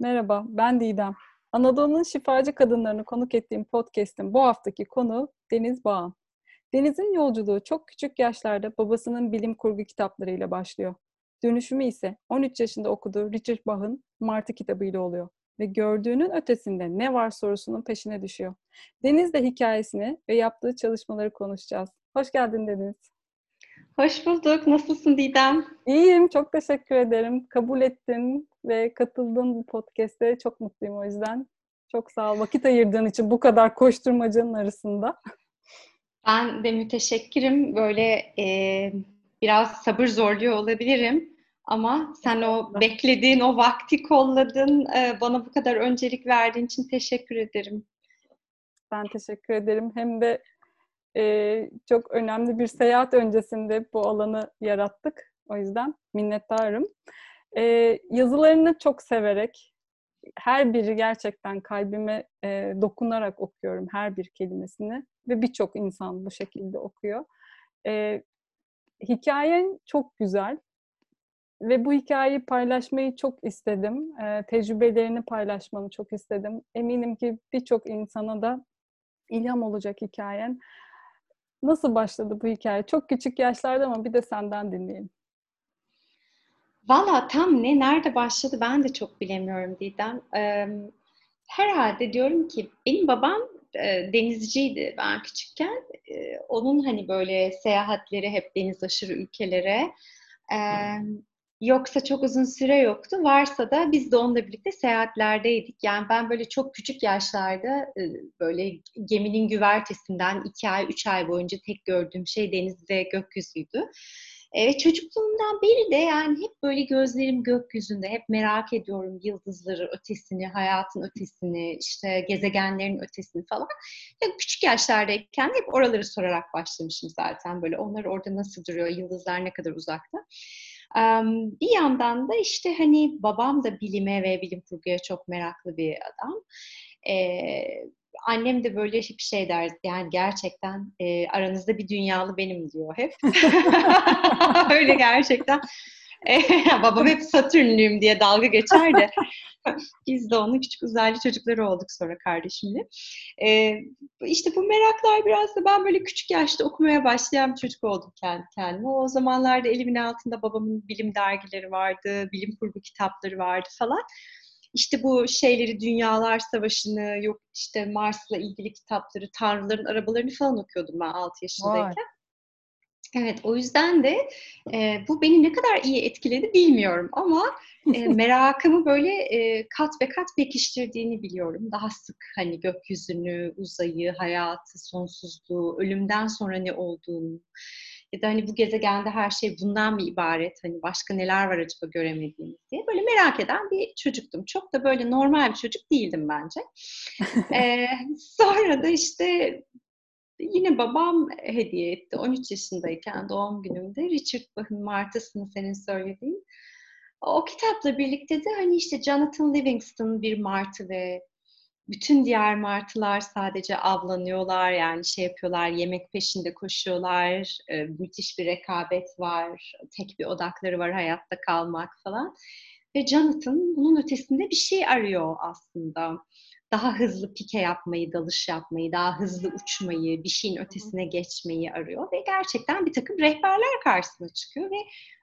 Merhaba, ben Didem. Anadolu'nun şifacı kadınlarını konuk ettiğim podcast'in bu haftaki konu Deniz Bağan. Deniz'in yolculuğu çok küçük yaşlarda babasının bilim kurgu kitaplarıyla başlıyor. Dönüşümü ise 13 yaşında okuduğu Richard Bach'ın Martı kitabıyla oluyor ve gördüğünün ötesinde ne var sorusunun peşine düşüyor. Deniz de hikayesini ve yaptığı çalışmaları konuşacağız. Hoş geldin Deniz. Hoş bulduk. Nasılsın Didem? İyiyim. Çok teşekkür ederim. Kabul ettin ve katıldın bu podcast'e. Çok mutluyum o yüzden. Çok sağ ol. Vakit ayırdığın için bu kadar koşturmacanın arasında. Ben de müteşekkirim. Böyle e, biraz sabır zorluyor olabilirim. Ama sen o beklediğin, o vakti kolladın. E, bana bu kadar öncelik verdiğin için teşekkür ederim. Ben teşekkür ederim. Hem de e, çok önemli bir seyahat öncesinde bu alanı yarattık. O yüzden minnettarım. E, yazılarını çok severek, her biri gerçekten kalbime e, dokunarak okuyorum her bir kelimesini ve birçok insan bu şekilde okuyor. E, hikayen çok güzel ve bu hikayeyi paylaşmayı çok istedim. E, tecrübelerini paylaşmanı çok istedim. Eminim ki birçok insana da ilham olacak hikayen. Nasıl başladı bu hikaye? Çok küçük yaşlarda ama bir de senden dinleyelim. Valla tam ne, nerede başladı ben de çok bilemiyorum Didem. Herhalde diyorum ki benim babam denizciydi ben küçükken. Onun hani böyle seyahatleri hep deniz aşırı ülkelere. E, Yoksa çok uzun süre yoktu. Varsa da biz de onunla birlikte seyahatlerdeydik. Yani ben böyle çok küçük yaşlarda e, böyle geminin güvertesinden iki ay, üç ay boyunca tek gördüğüm şey deniz ve gökyüzüydü. E, ve çocukluğumdan beri de yani hep böyle gözlerim gökyüzünde, hep merak ediyorum yıldızları ötesini, hayatın ötesini, işte gezegenlerin ötesini falan. Ya küçük yaşlardayken hep oraları sorarak başlamışım zaten böyle. Onlar orada nasıl duruyor, yıldızlar ne kadar uzakta. Bir yandan da işte hani babam da bilime ve bilim kurguya çok meraklı bir adam. annem de böyle bir şey der yani gerçekten aranızda bir dünyalı benim diyor hep. Öyle gerçekten. babam hep Satürnlüyüm diye dalga geçer de biz de onun küçük uzaylı çocukları olduk sonra kardeşimle. Ee, işte bu meraklar biraz da ben böyle küçük yaşta okumaya başlayan bir çocuk oldum kendi kendime. O zamanlarda elimin altında babamın bilim dergileri vardı, bilim kurgu kitapları vardı falan. İşte bu şeyleri, Dünyalar Savaşı'nı, yok işte Mars'la ilgili kitapları, Tanrıların arabalarını falan okuyordum ben 6 yaşındayken. Vay. Evet, o yüzden de e, bu beni ne kadar iyi etkiledi bilmiyorum ama e, merakımı böyle e, kat ve kat pekiştirdiğini biliyorum. Daha sık hani gökyüzünü, uzayı, hayatı, sonsuzluğu, ölümden sonra ne olduğunu ya da hani bu gezegende her şey bundan mı ibaret? Hani başka neler var acaba göremediğimiz diye böyle merak eden bir çocuktum. Çok da böyle normal bir çocuk değildim bence. ee, sonra da işte yine babam hediye etti. 13 yaşındayken doğum günümde Richard Bach'ın Martısını senin söylediğin. O kitapla birlikte de hani işte Jonathan Livingston bir martı ve bütün diğer martılar sadece avlanıyorlar yani şey yapıyorlar yemek peşinde koşuyorlar e, müthiş bir rekabet var tek bir odakları var hayatta kalmak falan ve Jonathan bunun ötesinde bir şey arıyor aslında daha hızlı pike yapmayı, dalış yapmayı, daha hızlı uçmayı, bir şeyin ötesine geçmeyi arıyor ve gerçekten bir takım rehberler karşısına çıkıyor ve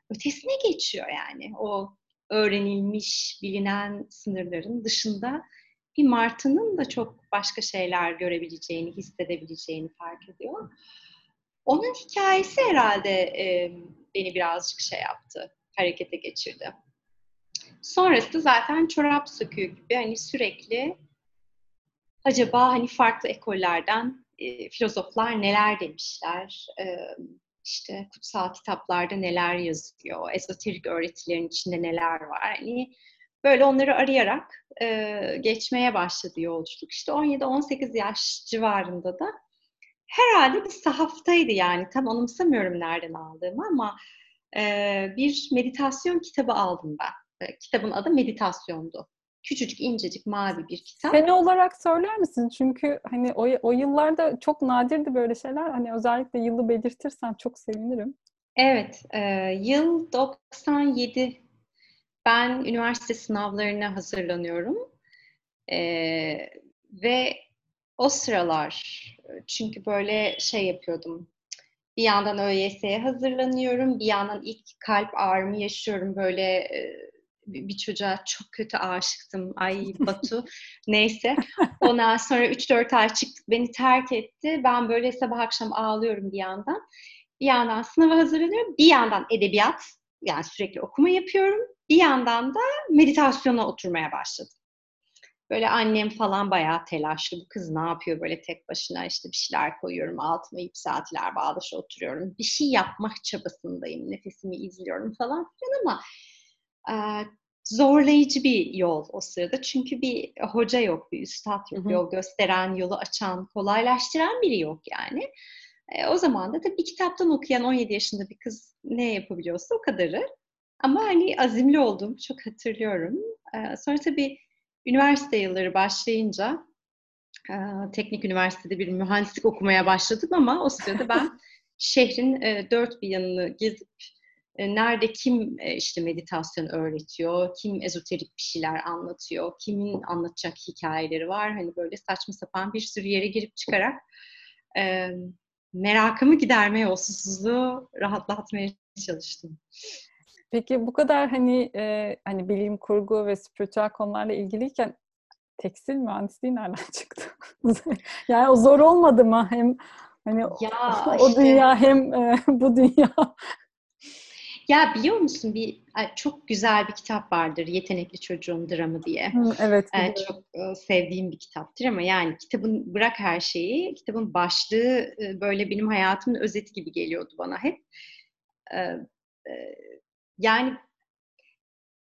ötesine geçiyor yani. O öğrenilmiş, bilinen sınırların dışında bir martının da çok başka şeyler görebileceğini, hissedebileceğini fark ediyor. Onun hikayesi herhalde e, beni birazcık şey yaptı, harekete geçirdi. Sonrası zaten çorap söküğü gibi hani sürekli acaba hani farklı ekollerden e, filozoflar neler demişler, e, işte kutsal kitaplarda neler yazıyor, ezoterik öğretilerin içinde neler var. Hani böyle onları arayarak e, geçmeye başladı yolculuk. İşte 17-18 yaş civarında da herhalde bir sahaftaydı yani tam anımsamıyorum nereden aldığımı ama e, bir meditasyon kitabı aldım ben. E, kitabın adı Meditasyon'du küçücük incecik mavi bir kitap. Sene olarak söyler misin? Çünkü hani o, o yıllarda çok nadirdi böyle şeyler. Hani özellikle yılı belirtirsen çok sevinirim. Evet, e, yıl 97 ben üniversite sınavlarına hazırlanıyorum. Ee, ve o sıralar çünkü böyle şey yapıyordum. Bir yandan ÖYS'ye hazırlanıyorum. Bir yandan ilk kalp ağrımı yaşıyorum. Böyle e, bir çocuğa çok kötü aşıktım. Ay Batu. Neyse. Ondan sonra 3-4 ay çıktı. Beni terk etti. Ben böyle sabah akşam ağlıyorum bir yandan. Bir yandan sınava hazırlanıyorum. Bir yandan edebiyat. Yani sürekli okuma yapıyorum. Bir yandan da meditasyona oturmaya başladım. Böyle annem falan bayağı telaşlı. Bu kız ne yapıyor böyle tek başına işte bir şeyler koyuyorum altıma ip saatler bağdaşa oturuyorum. Bir şey yapmak çabasındayım. Nefesimi izliyorum falan filan ama zorlayıcı bir yol o sırada. Çünkü bir hoca yok, bir üstad yok. Hı hı. Yol gösteren, yolu açan, kolaylaştıran biri yok yani. E, o zaman da tabii kitaptan okuyan 17 yaşında bir kız ne yapabiliyorsa o kadarı. Ama hani azimli olduğumu çok hatırlıyorum. E, sonra tabii üniversite yılları başlayınca e, teknik üniversitede bir mühendislik okumaya başladım ama o sırada ben şehrin e, dört bir yanını gezip nerede kim e, işte meditasyon öğretiyor, kim ezoterik bir şeyler anlatıyor, kimin anlatacak hikayeleri var. Hani böyle saçma sapan bir sürü yere girip çıkarak e, merakımı gidermeye, o susuzluğu rahatlatmaya çalıştım. Peki bu kadar hani e, hani bilim kurgu ve spiritüel konularla ilgiliyken tekstil mühendisliği nereden çıktı? yani o zor olmadı mı? Hem hani ya o, işte, dünya hem e, bu dünya. Ya biliyor musun bir çok güzel bir kitap vardır Yetenekli Çocuğun Dramı diye. Hı, evet. Ee, çok sevdiğim bir kitaptır ama yani kitabın bırak her şeyi, kitabın başlığı böyle benim hayatımın özeti gibi geliyordu bana hep. Ee, yani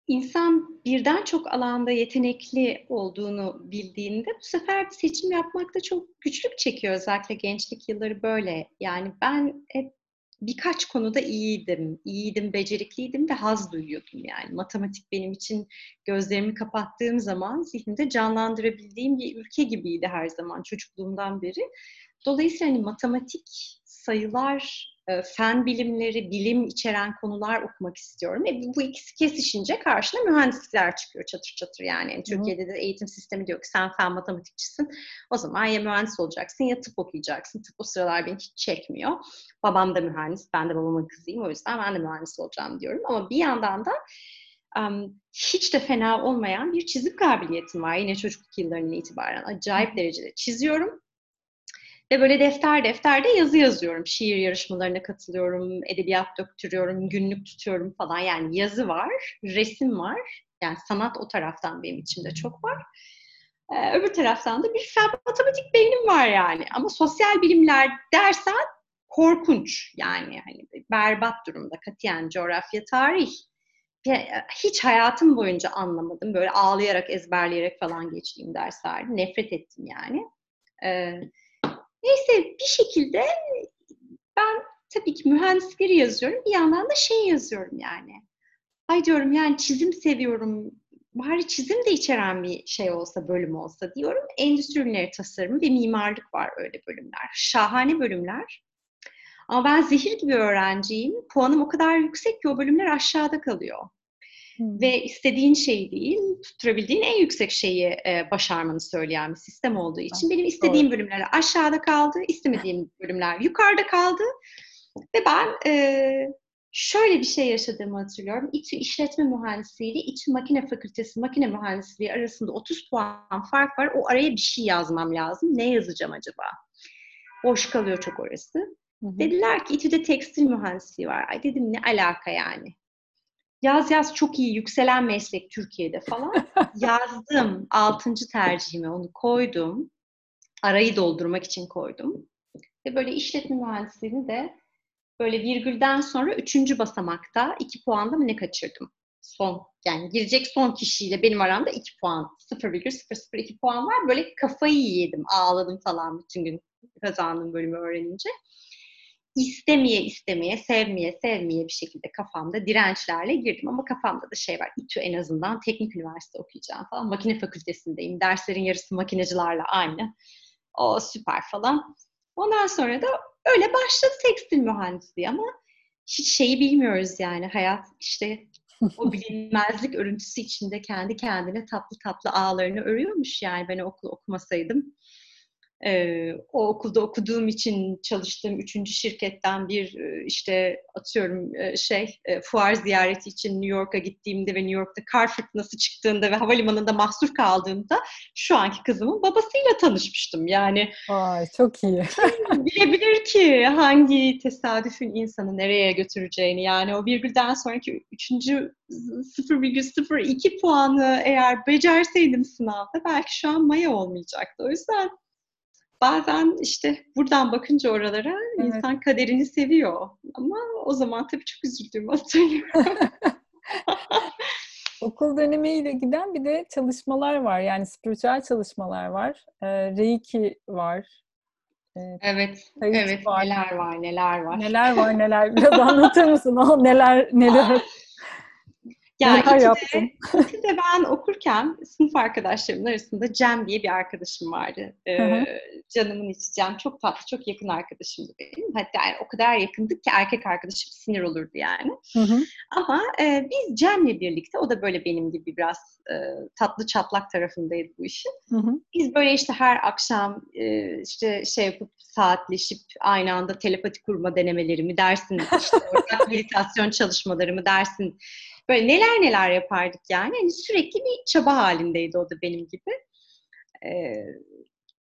insan birden çok alanda yetenekli olduğunu bildiğinde bu sefer seçim yapmakta çok güçlük çekiyor. Özellikle gençlik yılları böyle. Yani ben hep birkaç konuda iyiydim. İyiydim, becerikliydim de haz duyuyordum yani. Matematik benim için gözlerimi kapattığım zaman zihnimde canlandırabildiğim bir ülke gibiydi her zaman çocukluğumdan beri. Dolayısıyla hani matematik, sayılar, e, fen bilimleri, bilim içeren konular okumak istiyorum. E, bu ikisi kesişince karşına mühendislikler çıkıyor çatır çatır yani. yani Türkiye'de de eğitim sistemi diyor ki sen fen matematikçisin. O zaman ya mühendis olacaksın ya tıp okuyacaksın. Tıp o sıralar beni hiç çekmiyor. Babam da mühendis, ben de babamın kızıyım. O yüzden ben de mühendis olacağım diyorum. Ama bir yandan da um, hiç de fena olmayan bir çizim kabiliyetim var. Yine çocukluk yıllarından itibaren acayip derecede çiziyorum ve böyle defter defterde yazı yazıyorum. Şiir yarışmalarına katılıyorum, edebiyat döktürüyorum, günlük tutuyorum falan. Yani yazı var, resim var. Yani sanat o taraftan benim içimde çok var. Ee, öbür taraftan da bir matematik beynim var yani. Ama sosyal bilimler dersen korkunç yani hani berbat durumda katiyen coğrafya tarih hiç hayatım boyunca anlamadım böyle ağlayarak ezberleyerek falan geçtiğim derslerdi nefret ettim yani ee, Neyse bir şekilde ben tabii ki mühendisleri yazıyorum. Bir yandan da şey yazıyorum yani. Ay diyorum yani çizim seviyorum. Bari çizim de içeren bir şey olsa, bölüm olsa diyorum. Endüstri ürünleri tasarımı ve mimarlık var öyle bölümler. Şahane bölümler. Ama ben zehir gibi öğrenciyim. Puanım o kadar yüksek ki o bölümler aşağıda kalıyor. Ve istediğin şey değil, tutturabildiğin en yüksek şeyi e, başarmanı söyleyen bir sistem olduğu için benim istediğim Doğru. bölümler aşağıda kaldı, istemediğim bölümler yukarıda kaldı. Ve ben e, şöyle bir şey yaşadığımı hatırlıyorum. İTÜ İşletme Mühendisliği ile İTÜ Makine Fakültesi Makine Mühendisliği arasında 30 puan fark var. O araya bir şey yazmam lazım. Ne yazacağım acaba? Boş kalıyor çok orası. Hı hı. Dediler ki İTÜ'de tekstil mühendisliği var. Ay dedim ne alaka yani? Yaz yaz çok iyi yükselen meslek Türkiye'de falan. Yazdım. Altıncı tercihime onu koydum. Arayı doldurmak için koydum. Ve böyle işletme mühendisliğini de böyle virgülden sonra üçüncü basamakta iki puanda mı ne kaçırdım? Son yani girecek son kişiyle benim aramda iki puan 0,002 puan var. Böyle kafayı yedim ağladım falan bütün gün kazandığım bölümü öğrenince istemeye istemeye, sevmeye sevmeye bir şekilde kafamda dirençlerle girdim. Ama kafamda da şey var, İTÜ en azından teknik üniversite okuyacağım falan. Makine fakültesindeyim. Derslerin yarısı makinecilerle aynı. O süper falan. Ondan sonra da öyle başladı tekstil mühendisliği ama hiç şeyi bilmiyoruz yani hayat işte o bilinmezlik örüntüsü içinde kendi kendine tatlı tatlı ağlarını örüyormuş yani ben okul okumasaydım o okulda okuduğum için çalıştığım üçüncü şirketten bir e, işte atıyorum e, şey e, fuar ziyareti için New York'a gittiğimde ve New York'ta kar fırtınası çıktığında ve havalimanında mahsur kaldığımda şu anki kızımın babasıyla tanışmıştım. Yani Vay, çok iyi. bilebilir ki hangi tesadüfün insanı nereye götüreceğini. Yani o virgülden sonraki üçüncü 0,02 puanı eğer becerseydim sınavda belki şu an maya olmayacaktı. O yüzden bazen işte buradan bakınca oralara evet. insan kaderini seviyor. Ama o zaman tabii çok üzüldüğümü hatırlıyorum. Okul dönemiyle giden bir de çalışmalar var. Yani spiritüel çalışmalar var. E, Reiki var. E, evet, evet. Var. Neler var, neler var. Neler var, neler. Biraz anlatır mısın? O neler, neler. Yani Neler yaptın? de ben okurken sınıf arkadaşlarımın arasında Cem diye bir arkadaşım vardı. Ee, canımın içi Cem. Çok tatlı, çok yakın arkadaşımdı benim. Hatta yani o kadar yakındık ki erkek arkadaşım sinir olurdu yani. Hı hı. Ama e, biz Cem'le birlikte, o da böyle benim gibi biraz e, tatlı çatlak tarafındaydı bu işin. Hı hı. Biz böyle işte her akşam e, işte şey yapıp saatleşip aynı anda telepati kurma denemelerimi dersin, işte ortak meditasyon çalışmalarımı dersin Böyle neler neler yapardık yani. Hani sürekli bir çaba halindeydi o da benim gibi. Ee,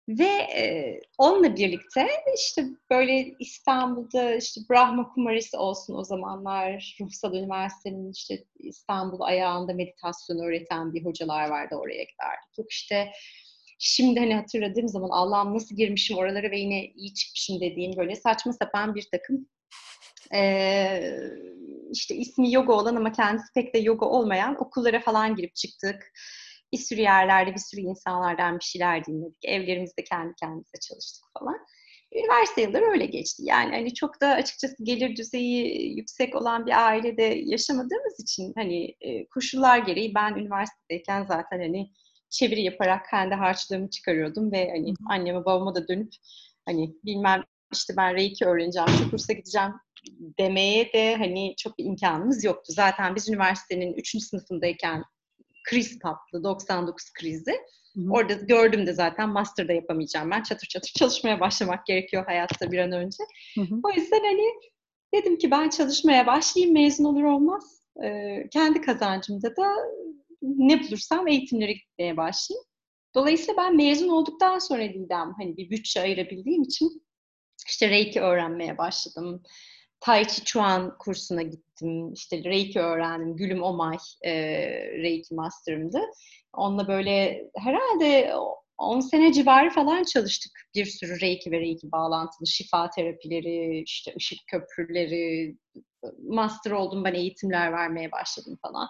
ve e, onunla birlikte işte böyle İstanbul'da işte Brahma Kumarisi olsun o zamanlar Ruhsal Üniversite'nin işte İstanbul ayağında meditasyon öğreten bir hocalar vardı oraya giderdik. Yok işte şimdi hani hatırladığım zaman Allah'ım nasıl girmişim oralara ve yine iyi çıkmışım dediğim böyle saçma sapan bir takım e, işte ismi yoga olan ama kendisi pek de yoga olmayan okullara falan girip çıktık. Bir sürü yerlerde bir sürü insanlardan bir şeyler dinledik. Evlerimizde kendi kendimize çalıştık falan. Üniversite yılları öyle geçti. Yani hani çok da açıkçası gelir düzeyi yüksek olan bir ailede yaşamadığımız için hani e, koşullar gereği ben üniversitedeyken zaten hani çeviri yaparak kendi harçlığımı çıkarıyordum ve hani anneme babama da dönüp hani bilmem işte ben Reiki öğreneceğim, şu kursa gideceğim demeye de hani çok bir imkanımız yoktu. Zaten biz üniversitenin 3. sınıfındayken kriz patlı, 99 krizi. Hı hı. Orada gördüm de zaten master'da yapamayacağım ben. Çatır çatır çalışmaya başlamak gerekiyor hayatta bir an önce. Hı hı. O yüzden hani dedim ki ben çalışmaya başlayayım mezun olur olmaz. Ee, kendi kazancımda da ne bulursam eğitimlere gitmeye başlayayım. Dolayısıyla ben mezun olduktan sonra Didem hani bir bütçe ayırabildiğim için işte Reiki öğrenmeye başladım. Tai Chi Chuan kursuna gittim. İşte Reiki öğrendim. Gülüm Omay e, Reiki Master'ımdı. Onunla böyle herhalde 10 sene civarı falan çalıştık. Bir sürü Reiki ve Reiki bağlantılı şifa terapileri, işte ışık köprüleri, master oldum ben eğitimler vermeye başladım falan.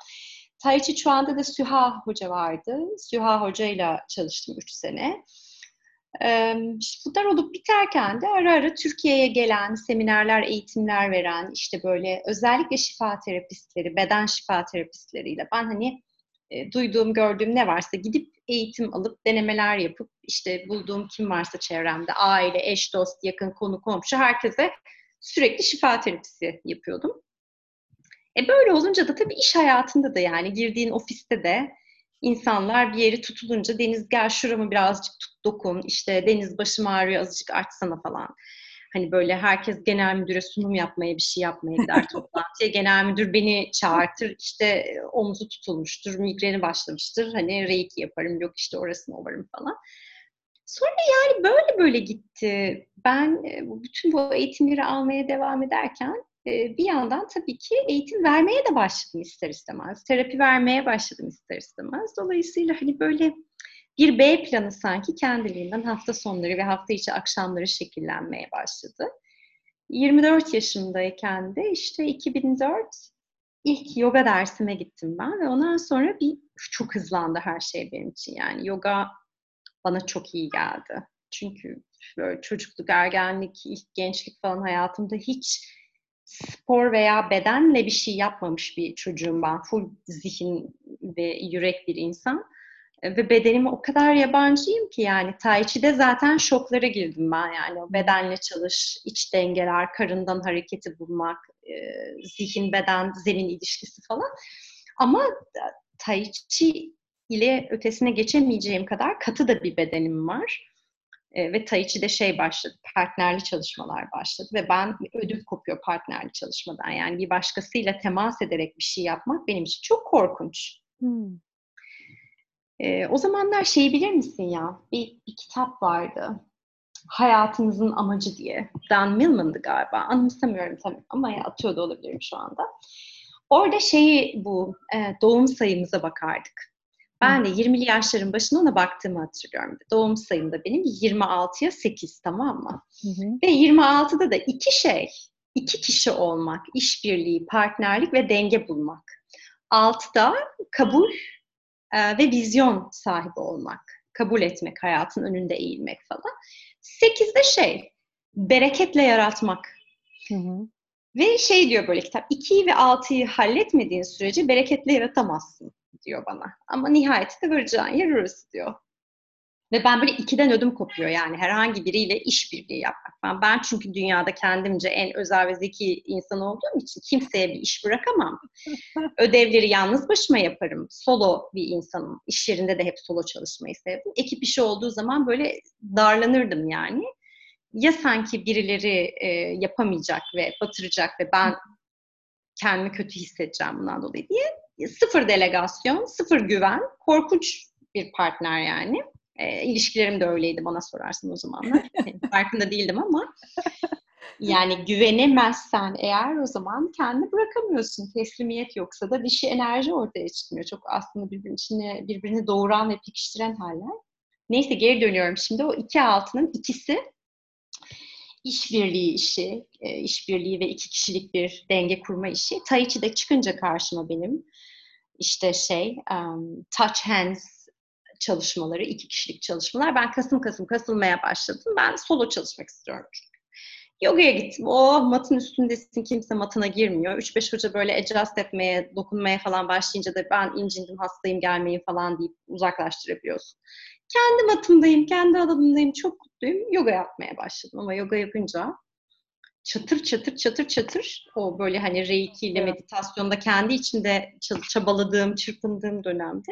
Tai Chi Chuan'da da Süha Hoca vardı. Süha Hoca ile çalıştım 3 sene. Bunlar olup biterken de ara ara Türkiye'ye gelen seminerler, eğitimler veren işte böyle özellikle şifa terapistleri, beden şifa terapistleriyle ben hani e, duyduğum, gördüğüm ne varsa gidip eğitim alıp denemeler yapıp işte bulduğum kim varsa çevremde aile, eş, dost, yakın, konu, komşu herkese sürekli şifa terapisi yapıyordum. E böyle olunca da tabii iş hayatında da yani girdiğin ofiste de insanlar bir yeri tutulunca Deniz gel şuramı birazcık tut dokun işte Deniz başım ağrıyor azıcık artsana falan. Hani böyle herkes genel müdüre sunum yapmaya bir şey yapmaya gider toplantıya. Genel müdür beni çağırtır işte omuzu tutulmuştur, migreni başlamıştır. Hani reiki yaparım yok işte orasını ovarım falan. Sonra yani böyle böyle gitti. Ben bütün bu eğitimleri almaya devam ederken bir yandan tabii ki eğitim vermeye de başladım ister istemez. Terapi vermeye başladım ister istemez. Dolayısıyla hani böyle bir B planı sanki kendiliğinden hafta sonları ve hafta içi akşamları şekillenmeye başladı. 24 yaşındayken de işte 2004 ilk yoga dersime gittim ben ve ondan sonra bir çok hızlandı her şey benim için. Yani yoga bana çok iyi geldi. Çünkü böyle çocukluk, ergenlik, ilk gençlik falan hayatımda hiç spor veya bedenle bir şey yapmamış bir çocuğum ben. Full zihin ve yürek bir insan. Ve bedenime o kadar yabancıyım ki yani Tai Chi'de zaten şoklara girdim ben yani. Bedenle çalış, iç dengeler, karından hareketi bulmak, e, zihin, beden, zemin ilişkisi falan. Ama Tai Chi ile ötesine geçemeyeceğim kadar katı da bir bedenim var. E, ve Tai Chi'de şey başladı, partnerli çalışmalar başladı ve ben ödüm kopuyor partnerli çalışmadan. Yani bir başkasıyla temas ederek bir şey yapmak benim için çok korkunç. Hmm. E, o zamanlar şeyi bilir misin ya? Bir, bir kitap vardı. Hayatınızın Amacı diye. Dan Millman'dı galiba. Anımsamıyorum tabii ama ya atıyor da olabilirim şu anda. Orada şeyi bu e, doğum sayımıza bakardık. Ben de 20'li yaşların başında ona baktığımı hatırlıyorum. Doğum sayımda benim 26'ya 8 tamam mı? Hı hı. Ve 26'da da iki şey, iki kişi olmak, işbirliği, partnerlik ve denge bulmak. 6'da kabul e, ve vizyon sahibi olmak, kabul etmek, hayatın önünde eğilmek falan. 8'de şey, bereketle yaratmak. Hı hı. Ve şey diyor böyle kitap, 2'yi ve 6'yı halletmediğin sürece bereketle yaratamazsın diyor bana. Ama nihayetinde varacağın yer orası diyor. Ve ben böyle ikiden ödüm kopuyor yani herhangi biriyle işbirliği yapmak. Ben, ben çünkü dünyada kendimce en özel ve zeki insan olduğum için kimseye bir iş bırakamam. Ödevleri yalnız başıma yaparım. Solo bir insanım. İş yerinde de hep solo çalışmayı sevdim. Ekip işi olduğu zaman böyle darlanırdım yani. Ya sanki birileri e, yapamayacak ve batıracak ve ben kendimi kötü hissedeceğim bundan dolayı diye. Sıfır delegasyon, sıfır güven, korkunç bir partner yani. E, ilişkilerim de öyleydi bana sorarsın o zamanlar. Yani farkında değildim ama yani güvenemezsen eğer o zaman kendini bırakamıyorsun. Teslimiyet yoksa da dişi enerji ortaya çıkmıyor. Çok aslında birbirinin içine birbirini doğuran ve pekiştiren haller. Neyse geri dönüyorum şimdi. O iki altının ikisi işbirliği işi, e, işbirliği ve iki kişilik bir denge kurma işi. Tai Chi'de çıkınca karşıma benim işte şey um, touch hands çalışmaları, iki kişilik çalışmalar. Ben kasım kasım kasılmaya başladım. Ben solo çalışmak istiyorum çünkü. Yoga'ya gittim. O matın üstündesin kimse matına girmiyor. 3-5 hoca böyle adjust etmeye, dokunmaya falan başlayınca da ben incindim, hastayım gelmeyin falan deyip uzaklaştırabiliyorsun. Kendi matımdayım, kendi alanımdayım, çok mutluyum. Yoga yapmaya başladım ama yoga yapınca çatır çatır çatır çatır o böyle hani reiki ile meditasyonda kendi içinde çabaladığım, çırpındığım dönemde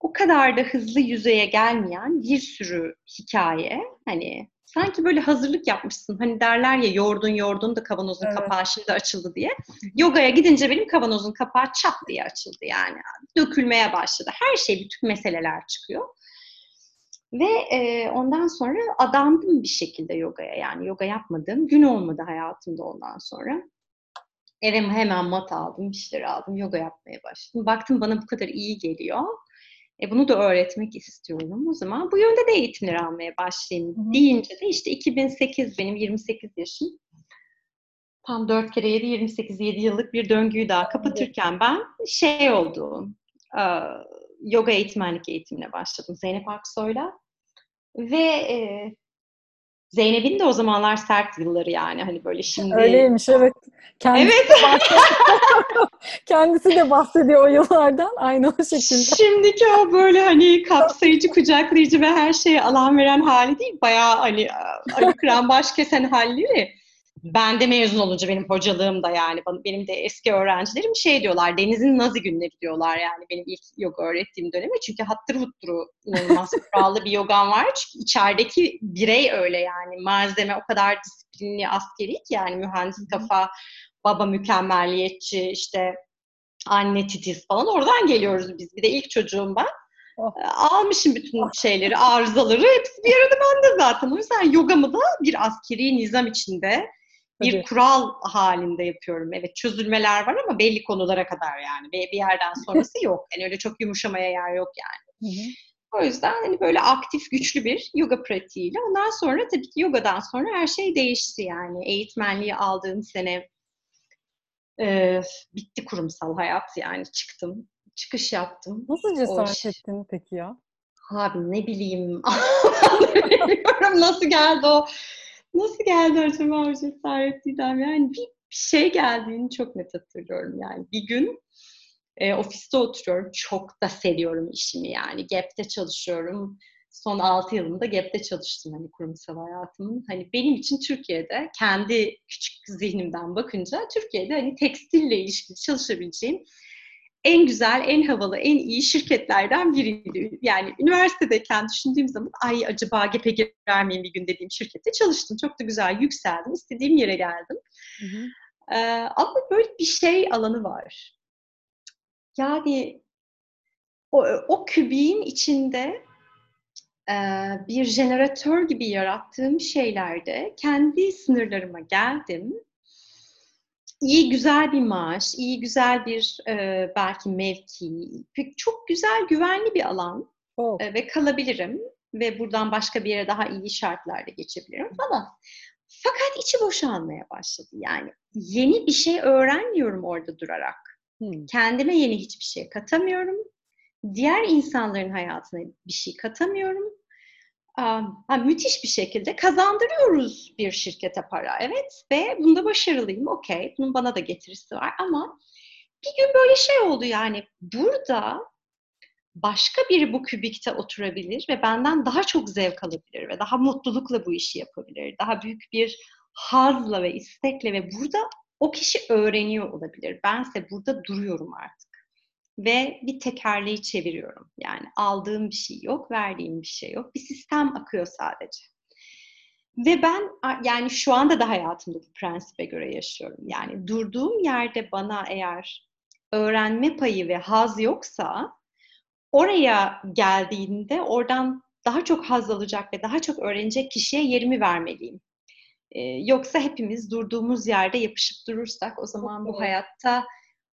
o kadar da hızlı yüzeye gelmeyen bir sürü hikaye hani sanki böyle hazırlık yapmışsın. Hani derler ya yordun yordun da kavanozun evet. kapağı şimdi açıldı diye. Yogaya gidince benim kavanozun kapağı çat diye açıldı yani. Dökülmeye başladı. Her şey, bütün meseleler çıkıyor. Ve e, ondan sonra adandım bir şekilde yogaya. Yani yoga yapmadığım gün olmadı hayatımda ondan sonra. Eve hemen mat aldım, işleri aldım, yoga yapmaya başladım. Baktım bana bu kadar iyi geliyor. E bunu da öğretmek istiyorum. O zaman bu yönde de eğitimler almaya başlayayım Hı-hı. deyince de işte 2008 benim 28 yaşım. Tam 4 kere 7, 28, 7 yıllık bir döngüyü daha kapatırken ben şey oldu, yoga eğitmenlik eğitimine başladım Zeynep Aksoy'la. Ve e, Zeynep'in de o zamanlar sert yılları yani hani böyle şimdi... Öyleymiş evet. Kendisi evet. De Kendisi de bahsediyor o yıllardan aynı o şekilde. Şimdiki o böyle hani kapsayıcı, kucaklayıcı ve her şeye alan veren hali değil. Bayağı hani Kıran baş kesen halleri ben de mezun olunca benim hocalığım da yani benim de eski öğrencilerim şey diyorlar denizin nazi günleri diyorlar yani benim ilk yoga öğrettiğim dönemi çünkü hattır hutturu inanılmaz kurallı bir yogam var çünkü içerideki birey öyle yani malzeme o kadar disiplinli askeri ki yani mühendis kafa baba mükemmelliyetçi işte anne titiz falan oradan geliyoruz biz bir de ilk çocuğum ben Oh. Almışım bütün şeyleri, arızaları. Hepsi bir arada bende zaten. O yüzden yogamı da bir askeri nizam içinde bir Tabii. kural halinde yapıyorum. Evet çözülmeler var ama belli konulara kadar yani. Bir yerden sonrası yok. Yani öyle çok yumuşamaya yer yok yani. Hı hı. O yüzden hani böyle aktif, güçlü bir yoga pratiğiyle. Ondan sonra tabii ki yogadan sonra her şey değişti yani. Eğitmenliği aldığım sene e, bitti kurumsal hayat yani çıktım. Çıkış yaptım. Nasıl cesaret o ettin peki ya? Abi ne bileyim. Bilmiyorum nasıl geldi o Nasıl geldi acaba o cesaret Didem? Yani bir şey geldiğini çok net hatırlıyorum yani. Bir gün e, ofiste oturuyorum. Çok da seviyorum işimi yani. Gap'te çalışıyorum. son 6 yılında GAP'te çalıştım hani kurumsal hayatımın. Hani benim için Türkiye'de kendi küçük zihnimden bakınca Türkiye'de hani tekstille ilişkili çalışabileceğim en güzel, en havalı, en iyi şirketlerden biriydi. Yani üniversitedeyken düşündüğüm zaman ay acaba GEP'e girer miyim bir gün dediğim şirkette çalıştım. Çok da güzel yükseldim. istediğim yere geldim. Hı hı. Ee, ama böyle bir şey alanı var. Yani o, o kübiğin içinde e, bir jeneratör gibi yarattığım şeylerde kendi sınırlarıma geldim iyi güzel bir maaş, iyi güzel bir e, belki mevki, çok güzel güvenli bir alan oh. e, ve kalabilirim ve buradan başka bir yere daha iyi şartlarda geçebilirim falan. Fakat içi boşalmaya başladı yani. Yeni bir şey öğrenmiyorum orada durarak. Hmm. Kendime yeni hiçbir şey katamıyorum. Diğer insanların hayatına bir şey katamıyorum ha, müthiş bir şekilde kazandırıyoruz bir şirkete para. Evet ve bunda başarılıyım. Okey. Bunun bana da getirisi var ama bir gün böyle şey oldu yani burada başka biri bu kübikte oturabilir ve benden daha çok zevk alabilir ve daha mutlulukla bu işi yapabilir. Daha büyük bir hazla ve istekle ve burada o kişi öğreniyor olabilir. Bense burada duruyorum artık ve bir tekerleği çeviriyorum. Yani aldığım bir şey yok, verdiğim bir şey yok. Bir sistem akıyor sadece. Ve ben yani şu anda da hayatımda bu prensibe göre yaşıyorum. Yani durduğum yerde bana eğer öğrenme payı ve haz yoksa oraya geldiğinde oradan daha çok haz alacak ve daha çok öğrenecek kişiye yerimi vermeliyim. Ee, yoksa hepimiz durduğumuz yerde yapışıp durursak o zaman bu hayatta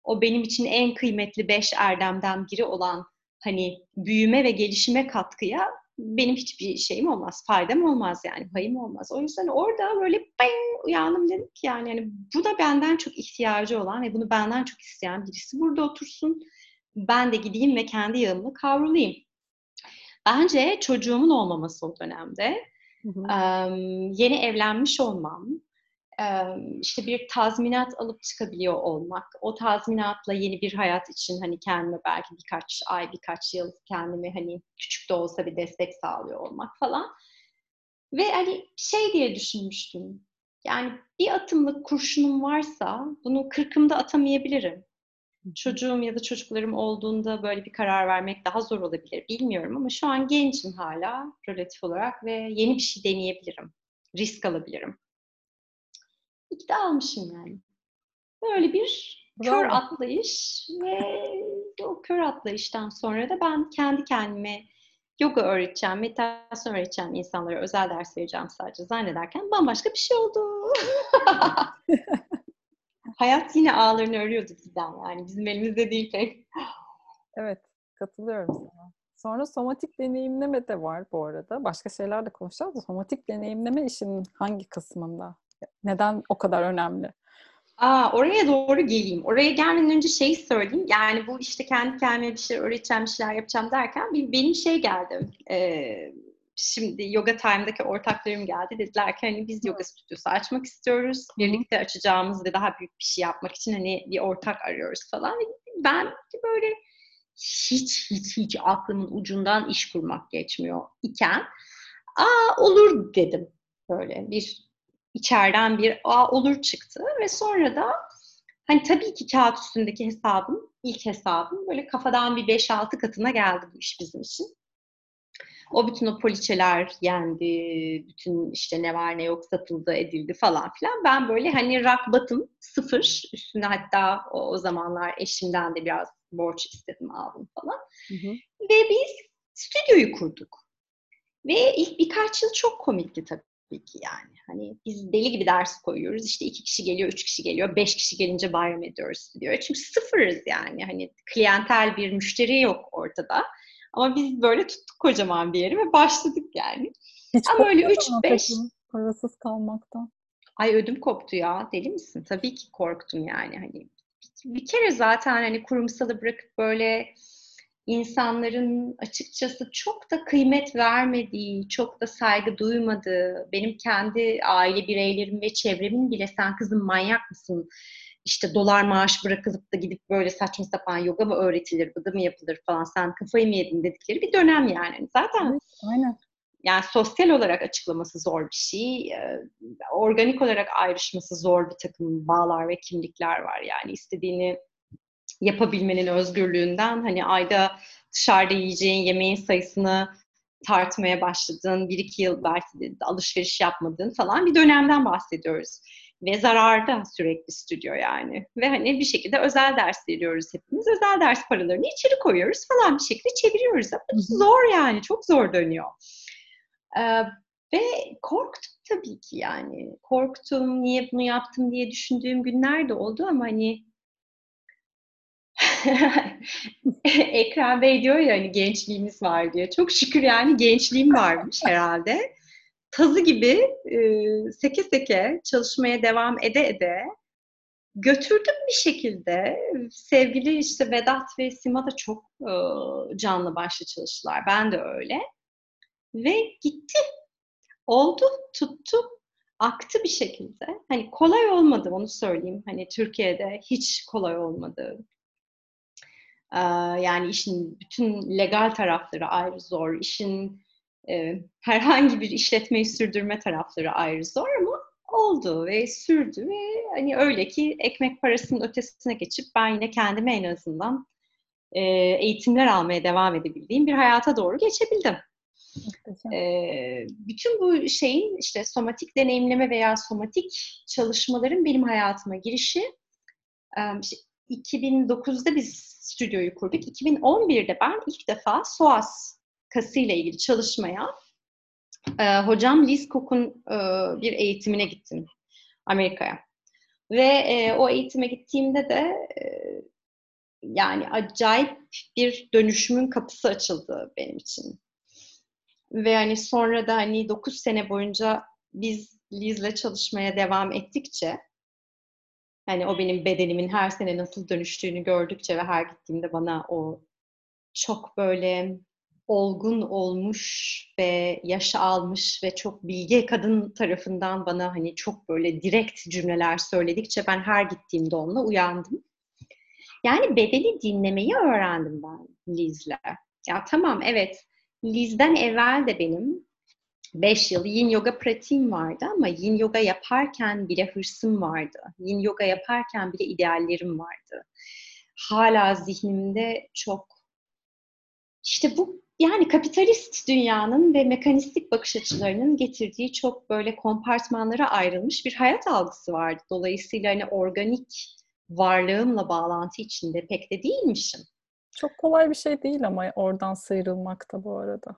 o benim için en kıymetli beş erdemden biri olan hani büyüme ve gelişime katkıya benim hiçbir şeyim olmaz, faydam olmaz yani, payım olmaz. O yüzden orada böyle bang uyandım dedim ki yani, yani bu da benden çok ihtiyacı olan ve bunu benden çok isteyen birisi burada otursun. Ben de gideyim ve kendi yağımla kavrulayım. Bence çocuğumun olmaması o dönemde. Hı hı. yeni evlenmiş olmam, işte bir tazminat alıp çıkabiliyor olmak, o tazminatla yeni bir hayat için hani kendime belki birkaç ay, birkaç yıl kendime hani küçük de olsa bir destek sağlıyor olmak falan. Ve hani şey diye düşünmüştüm. Yani bir atımlık kurşunum varsa bunu kırkımda atamayabilirim. Çocuğum ya da çocuklarım olduğunda böyle bir karar vermek daha zor olabilir bilmiyorum ama şu an gencim hala relatif olarak ve yeni bir şey deneyebilirim. Risk alabilirim ikide almışım yani. Böyle bir Bravo. kör atlayış ve o kör atlayıştan sonra da ben kendi kendime yoga öğreteceğim, meditasyon öğreteceğim insanlara özel ders vereceğim sadece zannederken bambaşka bir şey oldu. Hayat yine ağlarını örüyordu bizden yani. Bizim elimizde değil pek. Evet, katılıyorum sana. Sonra somatik deneyimleme de var bu arada. Başka şeyler de konuşacağız da somatik deneyimleme işinin hangi kısmında? Neden o kadar önemli? Aa, oraya doğru geleyim. Oraya gelmeden önce şey söyleyeyim. Yani bu işte kendi kendime bir şeyler öğreteceğim, bir şeyler yapacağım derken benim şey geldi. Ee, şimdi Yoga Time'daki ortaklarım geldi. Dediler ki hani biz yoga stüdyosu açmak istiyoruz. Birlikte açacağımız ve daha büyük bir şey yapmak için hani bir ortak arıyoruz falan. Ben böyle hiç hiç hiç aklımın ucundan iş kurmak geçmiyor iken aa olur dedim böyle bir içeriden bir a olur çıktı ve sonra da hani tabii ki kağıt üstündeki hesabım, ilk hesabım böyle kafadan bir 5-6 katına geldi bu iş bizim için. O bütün o poliçeler yendi, bütün işte ne var ne yok satıldı, edildi falan filan. Ben böyle hani rock bottom sıfır, üstüne hatta o, o zamanlar eşimden de biraz borç istedim aldım falan. Hı hı. Ve biz stüdyoyu kurduk. Ve ilk birkaç yıl çok komikti tabii tabii ki yani. Hani biz deli gibi ders koyuyoruz. İşte iki kişi geliyor, üç kişi geliyor, beş kişi gelince bayram ediyoruz diyor. Çünkü sıfırız yani. Hani klientel bir müşteri yok ortada. Ama biz böyle tuttuk kocaman bir yeri ve başladık yani. Hiç Ama öyle üç beş parasız kalmaktan. Ay ödüm koptu ya. Deli misin? Tabii ki korktum yani. Hani bir kere zaten hani kurumsalı bırakıp böyle insanların açıkçası çok da kıymet vermediği, çok da saygı duymadığı, benim kendi aile bireylerim ve çevremin bile sen kızım manyak mısın işte dolar maaş bırakılıp da gidip böyle saçma sapan yoga mı öğretilir, bıdı mı yapılır falan sen kafayı mı yedin dedikleri bir dönem yani. Zaten evet, aynen. yani sosyal olarak açıklaması zor bir şey. Organik olarak ayrışması zor bir takım bağlar ve kimlikler var. Yani istediğini yapabilmenin özgürlüğünden hani ayda dışarıda yiyeceğin yemeğin sayısını tartmaya başladığın, bir iki yıl belki alışveriş yapmadığın falan bir dönemden bahsediyoruz. Ve zararda sürekli stüdyo yani. Ve hani bir şekilde özel ders veriyoruz hepimiz. Özel ders paralarını içeri koyuyoruz falan bir şekilde çeviriyoruz. Ama zor yani, çok zor dönüyor. Ee, ve korktum tabii ki yani. Korktum, niye bunu yaptım diye düşündüğüm günler de oldu ama hani Ekrem Bey diyor ya hani gençliğimiz var diye. Çok şükür yani gençliğim varmış herhalde. Tazı gibi e, seke seke çalışmaya devam ede ede götürdüm bir şekilde. Sevgili işte Vedat ve Sima da çok e, canlı başlı çalıştılar. Ben de öyle. Ve gitti. Oldu, tuttu, aktı bir şekilde. Hani kolay olmadı onu söyleyeyim. Hani Türkiye'de hiç kolay olmadı. Yani işin bütün legal tarafları ayrı zor, işin e, herhangi bir işletmeyi sürdürme tarafları ayrı zor ama oldu ve sürdü ve hani öyle ki ekmek parasının ötesine geçip ben yine kendime en azından e, eğitimler almaya devam edebildiğim bir hayata doğru geçebildim. E, bütün bu şeyin işte somatik deneyimleme veya somatik çalışmaların benim hayatıma girişi e, işte 2009'da biz stüdyoyu kurduk. 2011'de ben ilk defa SOAS kası ile ilgili çalışmaya e, hocam Liz Cook'un e, bir eğitimine gittim Amerika'ya. Ve e, o eğitime gittiğimde de e, yani acayip bir dönüşümün kapısı açıldı benim için. Ve hani sonra da hani 9 sene boyunca biz Liz'le çalışmaya devam ettikçe Hani o benim bedenimin her sene nasıl dönüştüğünü gördükçe ve her gittiğimde bana o çok böyle olgun olmuş ve yaşı almış ve çok bilge kadın tarafından bana hani çok böyle direkt cümleler söyledikçe ben her gittiğimde onunla uyandım. Yani bedeni dinlemeyi öğrendim ben Liz'le. Ya tamam evet Liz'den evvel de benim 5 yıl yin yoga pratiğim vardı ama yin yoga yaparken bile hırsım vardı. Yin yoga yaparken bile ideallerim vardı. Hala zihnimde çok işte bu yani kapitalist dünyanın ve mekanistik bakış açılarının getirdiği çok böyle kompartmanlara ayrılmış bir hayat algısı vardı. Dolayısıyla hani organik varlığımla bağlantı içinde pek de değilmişim. Çok kolay bir şey değil ama oradan sıyrılmak da bu arada.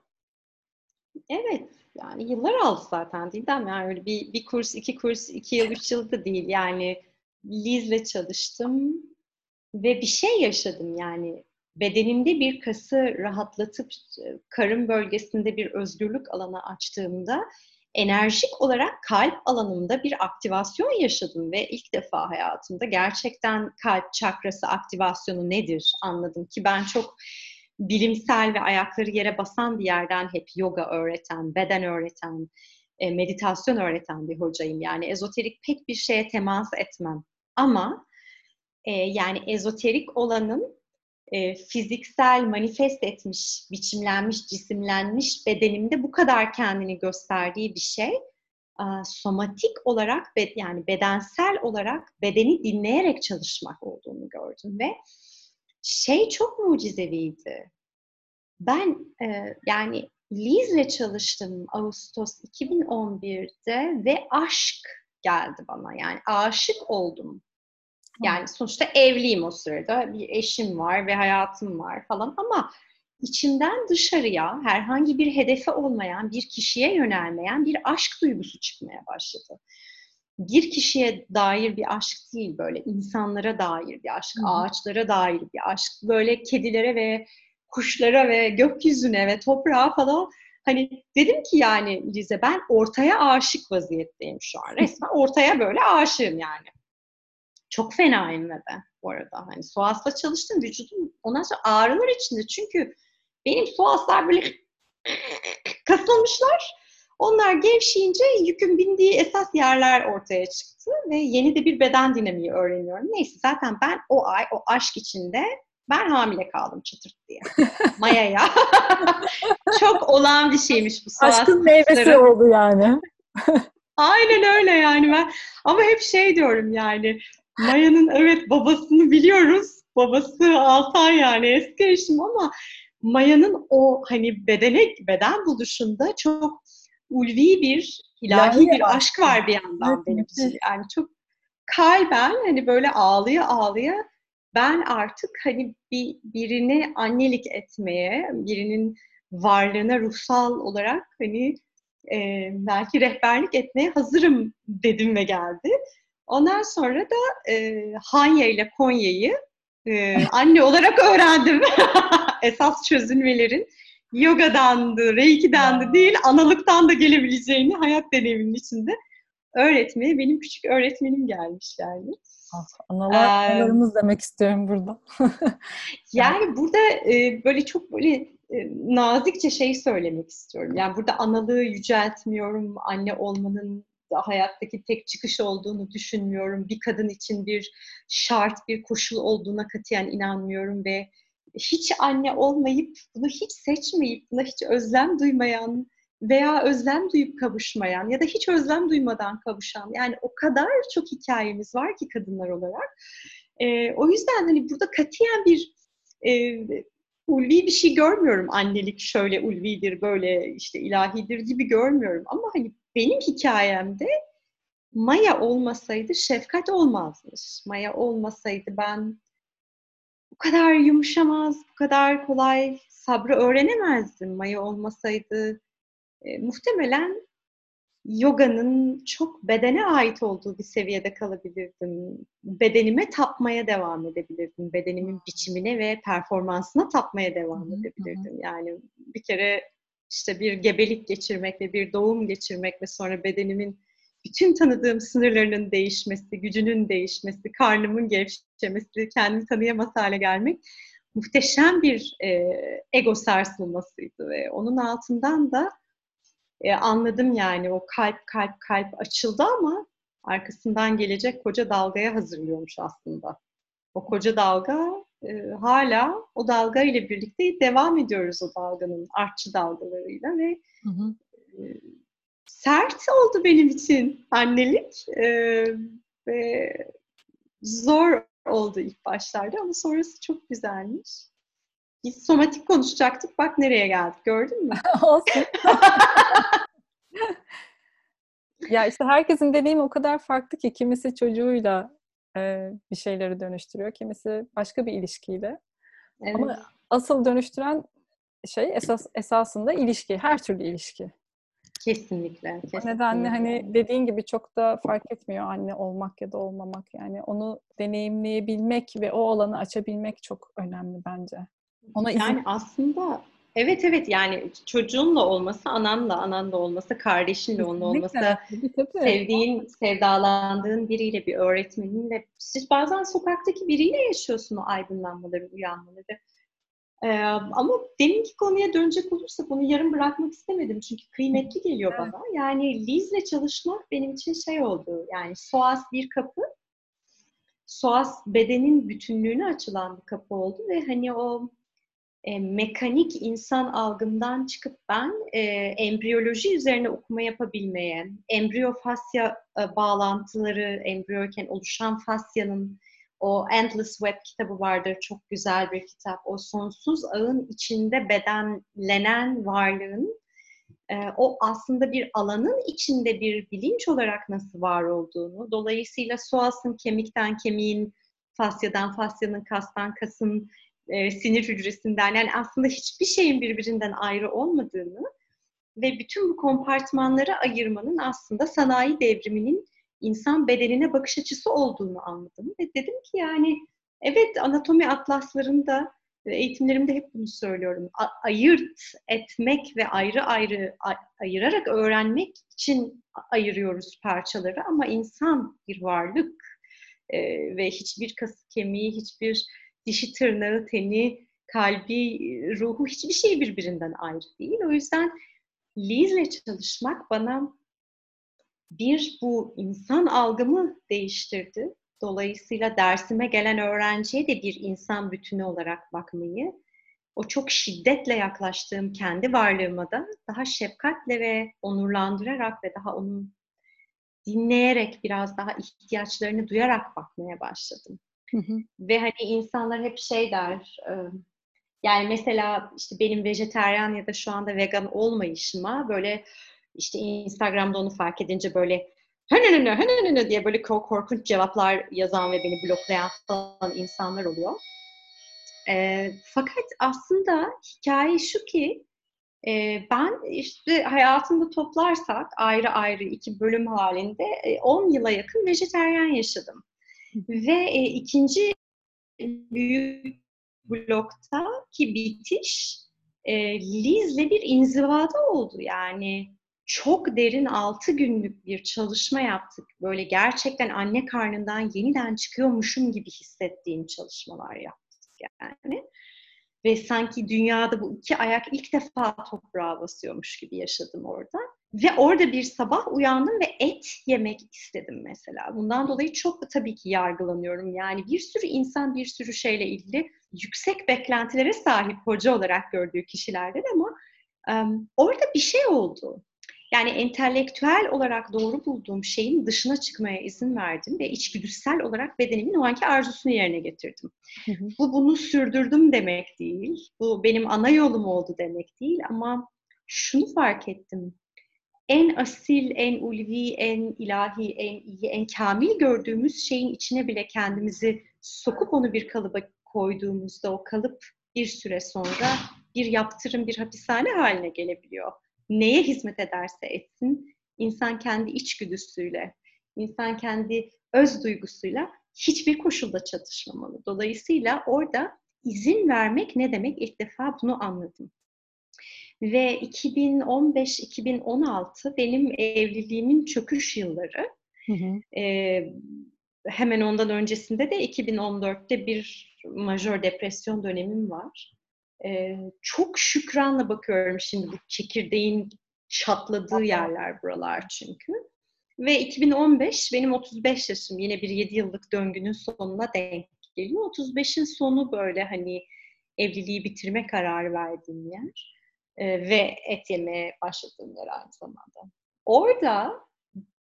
Evet, yani yıllar aldı zaten mi? Yani öyle bir, bir kurs, iki kurs, iki yıl, üç yıl da değil. Yani Liz'le çalıştım ve bir şey yaşadım yani. Bedenimde bir kası rahatlatıp karın bölgesinde bir özgürlük alanı açtığımda enerjik olarak kalp alanında bir aktivasyon yaşadım ve ilk defa hayatımda gerçekten kalp çakrası aktivasyonu nedir anladım ki ben çok bilimsel ve ayakları yere basan bir yerden hep yoga öğreten, beden öğreten, e, meditasyon öğreten bir hocayım. Yani ezoterik pek bir şeye temas etmem. Ama e, yani ezoterik olanın e, fiziksel, manifest etmiş, biçimlenmiş, cisimlenmiş bedenimde bu kadar kendini gösterdiği bir şey somatik olarak yani bedensel olarak bedeni dinleyerek çalışmak olduğunu gördüm ve şey çok mucizeviydi. Ben e, yani Liz'le çalıştım Ağustos 2011'de ve aşk geldi bana. Yani aşık oldum. Yani sonuçta evliyim o sırada. Bir eşim var ve hayatım var falan ama içimden dışarıya herhangi bir hedefe olmayan, bir kişiye yönelmeyen bir aşk duygusu çıkmaya başladı bir kişiye dair bir aşk değil böyle insanlara dair bir aşk, Hı. ağaçlara dair bir aşk, böyle kedilere ve kuşlara ve gökyüzüne ve toprağa falan hani dedim ki yani Lize ben ortaya aşık vaziyetteyim şu an. Resmen ortaya böyle aşığım yani. Çok ve ben bu arada. Hani Suas'la çalıştım vücudum ondan sonra ağrılar içinde çünkü benim Suaslar böyle kasılmışlar Onlar gevşeyince yükün bindiği esas yerler ortaya çıktı ve yeni de bir beden dinamiği öğreniyorum. Neyse zaten ben o ay, o aşk içinde ben hamile kaldım çıtırt diye. Maya'ya. Çok olan bir şeymiş bu. Aşkın meyvesi oldu yani. Aynen öyle yani ben. Ama hep şey diyorum yani. Maya'nın evet babasını biliyoruz. Babası Altay yani eski eşim ama Maya'nın o hani bedene beden buluşunda çok ulvi bir ilahi yani bir aşk var bir yandan evet, benim için. Yani çok kalben hani böyle ağlıya ağlıya ben artık hani bir birini annelik etmeye, birinin varlığına ruhsal olarak hani e, belki rehberlik etmeye hazırım dedim ve geldi. Ondan sonra da e, Hanya ile Konya'yı e, anne olarak öğrendim. Esas çözülmelerin yogadandı, reiki'dandı değil, analıktan da gelebileceğini hayat deneyiminin içinde öğretmeye benim küçük öğretmenim gelmiş yani. Ah, analar, ee, analarımız demek istiyorum burada. yani burada e, böyle çok böyle e, nazikçe şey söylemek istiyorum. Yani burada analığı yüceltmiyorum, anne olmanın hayattaki tek çıkış olduğunu düşünmüyorum. Bir kadın için bir şart, bir koşul olduğuna katiyen inanmıyorum ve hiç anne olmayıp, bunu hiç seçmeyip, buna hiç özlem duymayan veya özlem duyup kavuşmayan ya da hiç özlem duymadan kavuşan yani o kadar çok hikayemiz var ki kadınlar olarak. E, o yüzden hani burada katiyen bir e, ulvi bir şey görmüyorum. Annelik şöyle ulvidir, böyle işte ilahidir gibi görmüyorum. Ama hani benim hikayemde Maya olmasaydı şefkat olmazmış. Maya olmasaydı ben bu kadar yumuşamaz, bu kadar kolay sabrı öğrenemezdim. Maya olmasaydı e, muhtemelen yoganın çok bedene ait olduğu bir seviyede kalabilirdim. Bedenime tapmaya devam edebilirdim. Bedenimin biçimine ve performansına tapmaya devam edebilirdim. Yani bir kere işte bir gebelik geçirmek ve bir doğum geçirmek ve sonra bedenimin bütün tanıdığım sınırlarının değişmesi, gücünün değişmesi, karnımın gevşemesi, kendimi tanıyamaz hale gelmek muhteşem bir e, ego sarsılmasıydı ve onun altından da e, anladım yani o kalp kalp kalp açıldı ama arkasından gelecek koca dalgaya hazırlıyormuş aslında. O koca dalga e, hala o dalga ile birlikte devam ediyoruz o dalganın artçı dalgalarıyla ve hı hı. E, sert oldu benim için annelik e, ve zor oldu ilk başlarda ama sonrası çok güzelmiş. Biz somatik konuşacaktık. Bak nereye geldik. Gördün mü? Olsun. ya işte herkesin deneyimi o kadar farklı ki kimisi çocuğuyla e, bir şeyleri dönüştürüyor, kimisi başka bir ilişkiyle. Evet. Ama asıl dönüştüren şey esas esasında ilişki, her türlü ilişki. Kesinlikle. kesinlikle. O nedenle hani dediğin gibi çok da fark etmiyor anne olmak ya da olmamak. Yani onu deneyimleyebilmek ve o alanı açabilmek çok önemli bence. Ona izin... Yani aslında evet evet yani çocuğunla olması, ananla, ananla olması, kardeşinle onunla olması, tabii, tabii. sevdiğin, sevdalandığın biriyle bir öğretmeninle, siz bazen sokaktaki biriyle yaşıyorsun o aydınlanmaları, uyanmaları. Ee, ama deminki konuya dönecek olursak onu yarım bırakmak istemedim çünkü kıymetli geliyor evet. bana. Yani Liz'le çalışmak benim için şey oldu. Yani SOAS bir kapı, SOAS bedenin bütünlüğüne açılan bir kapı oldu ve hani o e, mekanik insan algımdan çıkıp ben e, embriyoloji üzerine okuma yapabilmeye, embriyo fasya e, bağlantıları, embriyoyken oluşan fasyanın o Endless Web kitabı vardır. Çok güzel bir kitap. O sonsuz ağın içinde bedenlenen varlığın e, o aslında bir alanın içinde bir bilinç olarak nasıl var olduğunu, dolayısıyla soğasın kemikten kemiğin, fasyadan fasyanın, kastan kasın, e, sinir hücresinden yani aslında hiçbir şeyin birbirinden ayrı olmadığını ve bütün bu kompartmanları ayırmanın aslında sanayi devriminin insan bedenine bakış açısı olduğunu anladım. Ve dedim ki yani evet anatomi atlaslarında eğitimlerimde hep bunu söylüyorum. A- ayırt etmek ve ayrı ayrı ayırarak öğrenmek için ayırıyoruz parçaları ama insan bir varlık e, ve hiçbir kası kemiği, hiçbir dişi tırnağı, teni, kalbi, ruhu hiçbir şey birbirinden ayrı değil. O yüzden Liz'le çalışmak bana bir bu insan algımı değiştirdi. Dolayısıyla dersime gelen öğrenciye de bir insan bütünü olarak bakmayı, o çok şiddetle yaklaştığım kendi varlığıma da daha şefkatle ve onurlandırarak ve daha onun dinleyerek biraz daha ihtiyaçlarını duyarak bakmaya başladım. Hı hı. Ve hani insanlar hep şey der, yani mesela işte benim vejeteryan ya da şu anda vegan olmayışıma böyle işte Instagram'da onu fark edince böyle hönönönö hönönönö diye böyle korkunç cevaplar yazan ve beni bloklayan falan insanlar oluyor. E, fakat aslında hikaye şu ki e, ben işte hayatımda toplarsak ayrı ayrı iki bölüm halinde 10 e, yıla yakın vejeteryan yaşadım. Ve e, ikinci büyük blokta ki bitiş e, Liz'le bir inzivada oldu. Yani çok derin altı günlük bir çalışma yaptık. Böyle gerçekten anne karnından yeniden çıkıyormuşum gibi hissettiğim çalışmalar yaptık yani. Ve sanki dünyada bu iki ayak ilk defa toprağa basıyormuş gibi yaşadım orada. Ve orada bir sabah uyandım ve et yemek istedim mesela. Bundan dolayı çok tabii ki yargılanıyorum. Yani bir sürü insan bir sürü şeyle ilgili yüksek beklentilere sahip hoca olarak gördüğü kişilerden ama um, orada bir şey oldu. Yani entelektüel olarak doğru bulduğum şeyin dışına çıkmaya izin verdim ve içgüdüsel olarak bedenimin o anki arzusunu yerine getirdim. Hı hı. Bu bunu sürdürdüm demek değil. Bu benim ana yolum oldu demek değil ama şunu fark ettim. En asil, en ulvi, en ilahi, en iyi, en kamil gördüğümüz şeyin içine bile kendimizi sokup onu bir kalıba koyduğumuzda o kalıp bir süre sonra bir yaptırım, bir hapishane haline gelebiliyor neye hizmet ederse etsin, insan kendi içgüdüsüyle, insan kendi öz duygusuyla hiçbir koşulda çatışmamalı. Dolayısıyla orada izin vermek ne demek ilk defa bunu anladım. Ve 2015-2016 benim evliliğimin çöküş yılları. Hı hı. Ee, hemen ondan öncesinde de 2014'te bir majör depresyon dönemim var. Ee, çok şükranla bakıyorum şimdi bu çekirdeğin çatladığı yerler buralar çünkü. Ve 2015 benim 35 yaşım yine bir 7 yıllık döngünün sonuna denk geliyor. 35'in sonu böyle hani evliliği bitirme kararı verdiğim yer ee, ve et yemeye başladığım yer aynı zamanda. Orada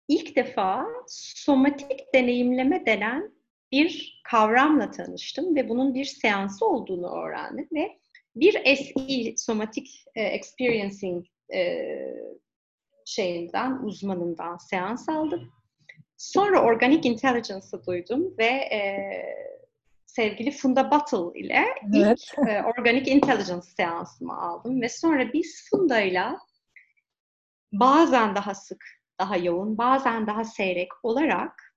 ilk defa somatik deneyimleme denen bir kavramla tanıştım ve bunun bir seansı olduğunu öğrendim ve bir SE, Somatic e, Experiencing e, şeyinden, uzmanından seans aldım. Sonra Organic Intelligence'ı duydum ve e, sevgili Funda Battle ile evet. ilk e, Organic Intelligence seansımı aldım ve sonra biz Funda'yla bazen daha sık, daha yoğun, bazen daha seyrek olarak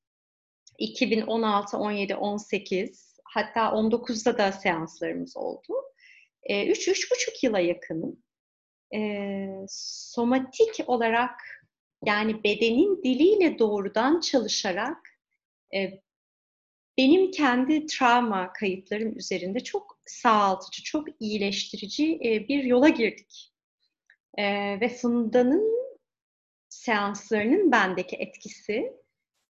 2016, 17, 18 hatta 19'da da seanslarımız oldu. 3-3,5 yıla yakın e, somatik olarak yani bedenin diliyle doğrudan çalışarak e, benim kendi travma kayıtlarım üzerinde çok sağaltıcı, çok iyileştirici e, bir yola girdik. E, ve Funda'nın seanslarının bendeki etkisi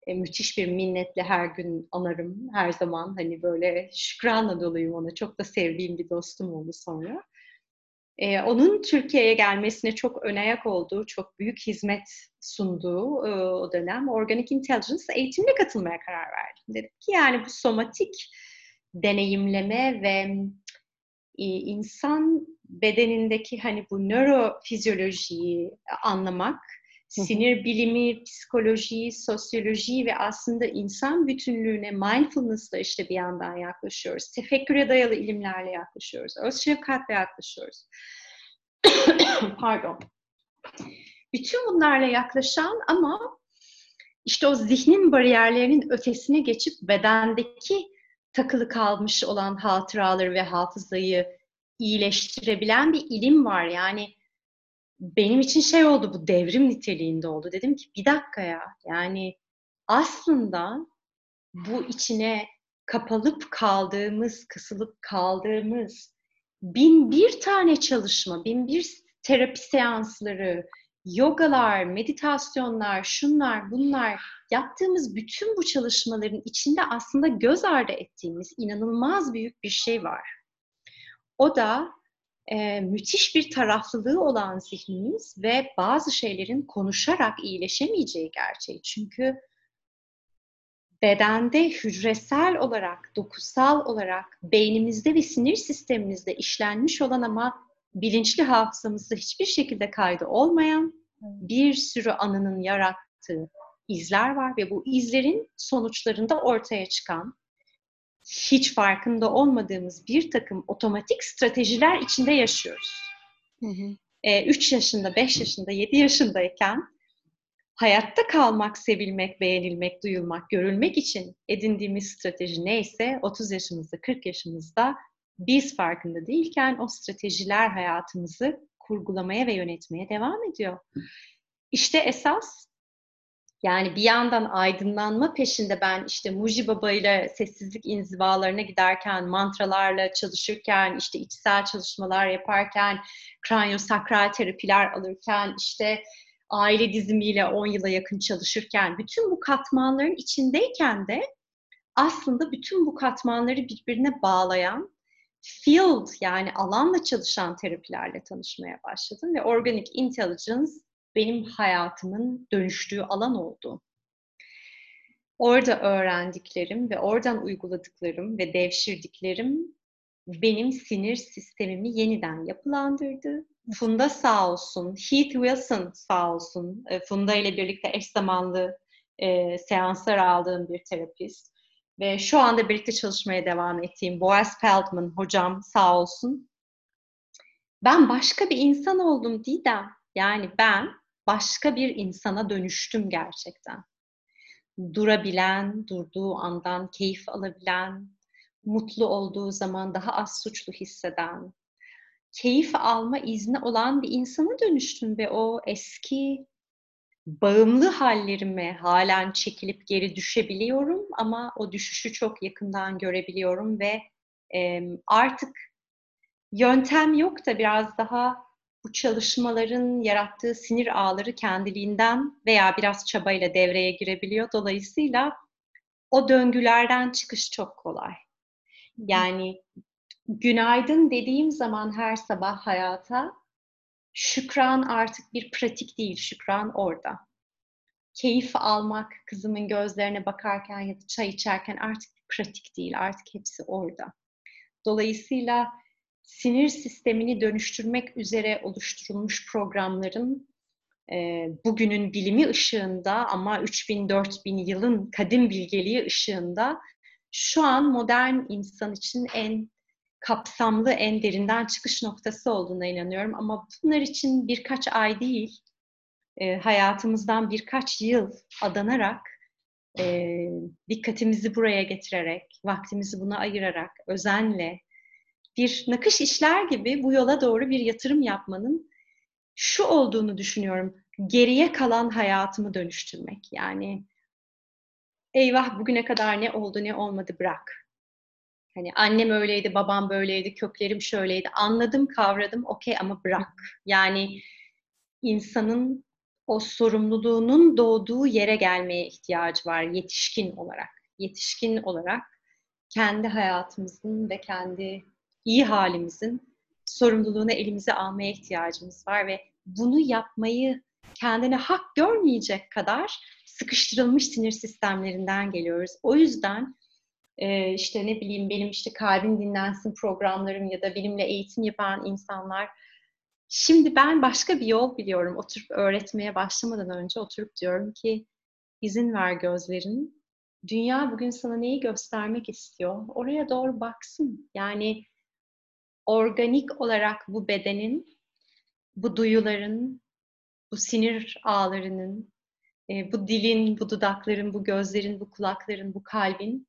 e, müthiş bir minnetle her gün anarım. Her zaman hani böyle şükranla doluyum ona. Çok da sevdiğim bir dostum oldu sonra. Ee, onun Türkiye'ye gelmesine çok önayak olduğu, çok büyük hizmet sunduğu e, o dönem Organic Intelligence eğitimine katılmaya karar verdim. Dedim ki yani bu somatik deneyimleme ve e, insan bedenindeki hani bu nörofizyolojiyi anlamak sinir bilimi, psikoloji, sosyoloji ve aslında insan bütünlüğüne mindfulness'la işte bir yandan yaklaşıyoruz. Tefekküre dayalı ilimlerle yaklaşıyoruz. Öz şefkatle yaklaşıyoruz. Pardon. Bütün bunlarla yaklaşan ama işte o zihnin bariyerlerinin ötesine geçip bedendeki takılı kalmış olan hatıraları ve hafızayı iyileştirebilen bir ilim var. Yani benim için şey oldu bu devrim niteliğinde oldu. Dedim ki bir dakika ya yani aslında bu içine kapalıp kaldığımız, kısılıp kaldığımız bin bir tane çalışma, bin bir terapi seansları, yogalar, meditasyonlar, şunlar, bunlar yaptığımız bütün bu çalışmaların içinde aslında göz ardı ettiğimiz inanılmaz büyük bir şey var. O da e, müthiş bir taraflılığı olan zihnimiz ve bazı şeylerin konuşarak iyileşemeyeceği gerçeği. Çünkü bedende hücresel olarak, dokusal olarak beynimizde ve sinir sistemimizde işlenmiş olan ama bilinçli hafızamızda hiçbir şekilde kaydı olmayan bir sürü anının yarattığı izler var ve bu izlerin sonuçlarında ortaya çıkan hiç farkında olmadığımız bir takım otomatik stratejiler içinde yaşıyoruz. Hı hı. E, 3 yaşında, 5 yaşında, 7 yaşındayken hayatta kalmak, sevilmek, beğenilmek, duyulmak, görülmek için edindiğimiz strateji neyse 30 yaşımızda, 40 yaşımızda biz farkında değilken o stratejiler hayatımızı kurgulamaya ve yönetmeye devam ediyor. İşte esas yani bir yandan aydınlanma peşinde ben işte Muji Baba ile sessizlik inzivalarına giderken, mantralarla çalışırken, işte içsel çalışmalar yaparken, kranyosakral terapiler alırken, işte aile dizimiyle 10 yıla yakın çalışırken, bütün bu katmanların içindeyken de aslında bütün bu katmanları birbirine bağlayan field yani alanla çalışan terapilerle tanışmaya başladım ve organic intelligence benim hayatımın dönüştüğü alan oldu. Orada öğrendiklerim ve oradan uyguladıklarım ve devşirdiklerim benim sinir sistemimi yeniden yapılandırdı. Funda sağ olsun, Heath Wilson sağ olsun, e, Funda ile birlikte eş zamanlı e, seanslar aldığım bir terapist ve şu anda birlikte çalışmaya devam ettiğim Boaz Feldman hocam sağ olsun. Ben başka bir insan oldum Didem. Yani ben başka bir insana dönüştüm gerçekten. Durabilen, durduğu andan keyif alabilen, mutlu olduğu zaman daha az suçlu hisseden, keyif alma izni olan bir insana dönüştüm ve o eski bağımlı hallerime halen çekilip geri düşebiliyorum ama o düşüşü çok yakından görebiliyorum ve e, artık yöntem yok da biraz daha bu çalışmaların yarattığı sinir ağları kendiliğinden veya biraz çabayla devreye girebiliyor. Dolayısıyla o döngülerden çıkış çok kolay. Yani günaydın dediğim zaman her sabah hayata şükran artık bir pratik değil, şükran orada. Keyif almak, kızımın gözlerine bakarken ya da çay içerken artık pratik değil, artık hepsi orada. Dolayısıyla sinir sistemini dönüştürmek üzere oluşturulmuş programların e, bugünün bilimi ışığında ama 3000-4000 yılın kadim bilgeliği ışığında şu an modern insan için en kapsamlı, en derinden çıkış noktası olduğuna inanıyorum. Ama bunlar için birkaç ay değil, e, hayatımızdan birkaç yıl adanarak, e, dikkatimizi buraya getirerek, vaktimizi buna ayırarak, özenle, bir nakış işler gibi bu yola doğru bir yatırım yapmanın şu olduğunu düşünüyorum. Geriye kalan hayatımı dönüştürmek. Yani eyvah bugüne kadar ne oldu ne olmadı bırak. Hani annem öyleydi, babam böyleydi, köklerim şöyleydi. Anladım, kavradım, okey ama bırak. Yani insanın o sorumluluğunun doğduğu yere gelmeye ihtiyacı var yetişkin olarak. Yetişkin olarak kendi hayatımızın ve kendi iyi halimizin sorumluluğunu elimize almaya ihtiyacımız var ve bunu yapmayı kendine hak görmeyecek kadar sıkıştırılmış sinir sistemlerinden geliyoruz. O yüzden e, işte ne bileyim benim işte kalbin dinlensin programlarım ya da benimle eğitim yapan insanlar şimdi ben başka bir yol biliyorum. Oturup öğretmeye başlamadan önce oturup diyorum ki izin ver gözlerin. Dünya bugün sana neyi göstermek istiyor? Oraya doğru baksın. Yani organik olarak bu bedenin, bu duyuların, bu sinir ağlarının, e, bu dilin, bu dudakların, bu gözlerin, bu kulakların, bu kalbin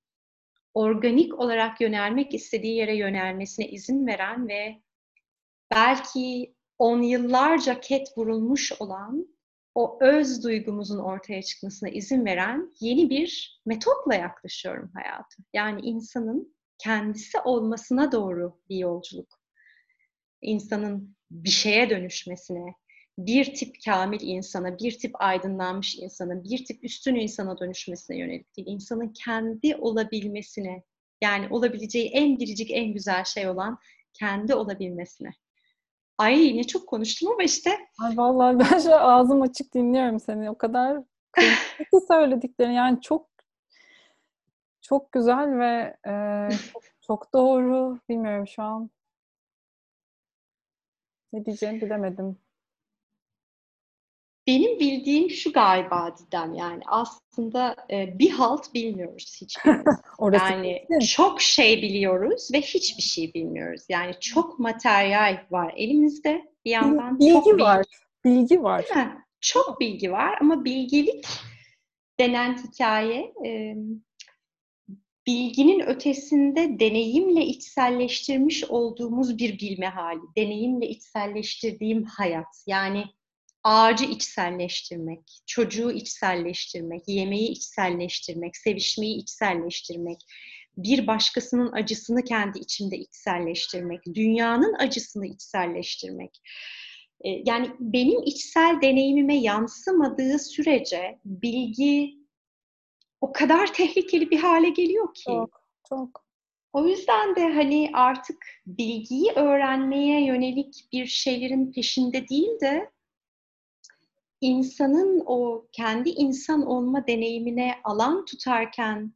organik olarak yönelmek istediği yere yönelmesine izin veren ve belki on yıllarca ket vurulmuş olan o öz duygumuzun ortaya çıkmasına izin veren yeni bir metotla yaklaşıyorum hayata. Yani insanın kendisi olmasına doğru bir yolculuk. İnsanın bir şeye dönüşmesine, bir tip kamil insana, bir tip aydınlanmış insana, bir tip üstün insana dönüşmesine yönelik değil. İnsanın kendi olabilmesine, yani olabileceği en biricik, en güzel şey olan kendi olabilmesine. Ay ne çok konuştum ama işte. Ay vallahi ben şu ağzım açık dinliyorum seni. O kadar kıymetli söylediklerin. Yani çok çok güzel ve e, çok, çok doğru. Bilmiyorum şu an. Ne diyeceğimi bilemedim. Benim bildiğim şu galiba Didem yani aslında e, bir halt bilmiyoruz hiçbirimiz. yani kesin. çok şey biliyoruz ve hiçbir şey bilmiyoruz. Yani çok materyal var elimizde bir yandan. Bilgi çok bilgi var. Bilgi var. Çok bilgi var ama bilgelik denen hikaye e, bilginin ötesinde deneyimle içselleştirmiş olduğumuz bir bilme hali. Deneyimle içselleştirdiğim hayat. Yani ağacı içselleştirmek, çocuğu içselleştirmek, yemeği içselleştirmek, sevişmeyi içselleştirmek, bir başkasının acısını kendi içimde içselleştirmek, dünyanın acısını içselleştirmek. Yani benim içsel deneyimime yansımadığı sürece bilgi o kadar tehlikeli bir hale geliyor ki. Çok, çok. O yüzden de hani artık bilgiyi öğrenmeye yönelik bir şeylerin peşinde değil de insanın o kendi insan olma deneyimine alan tutarken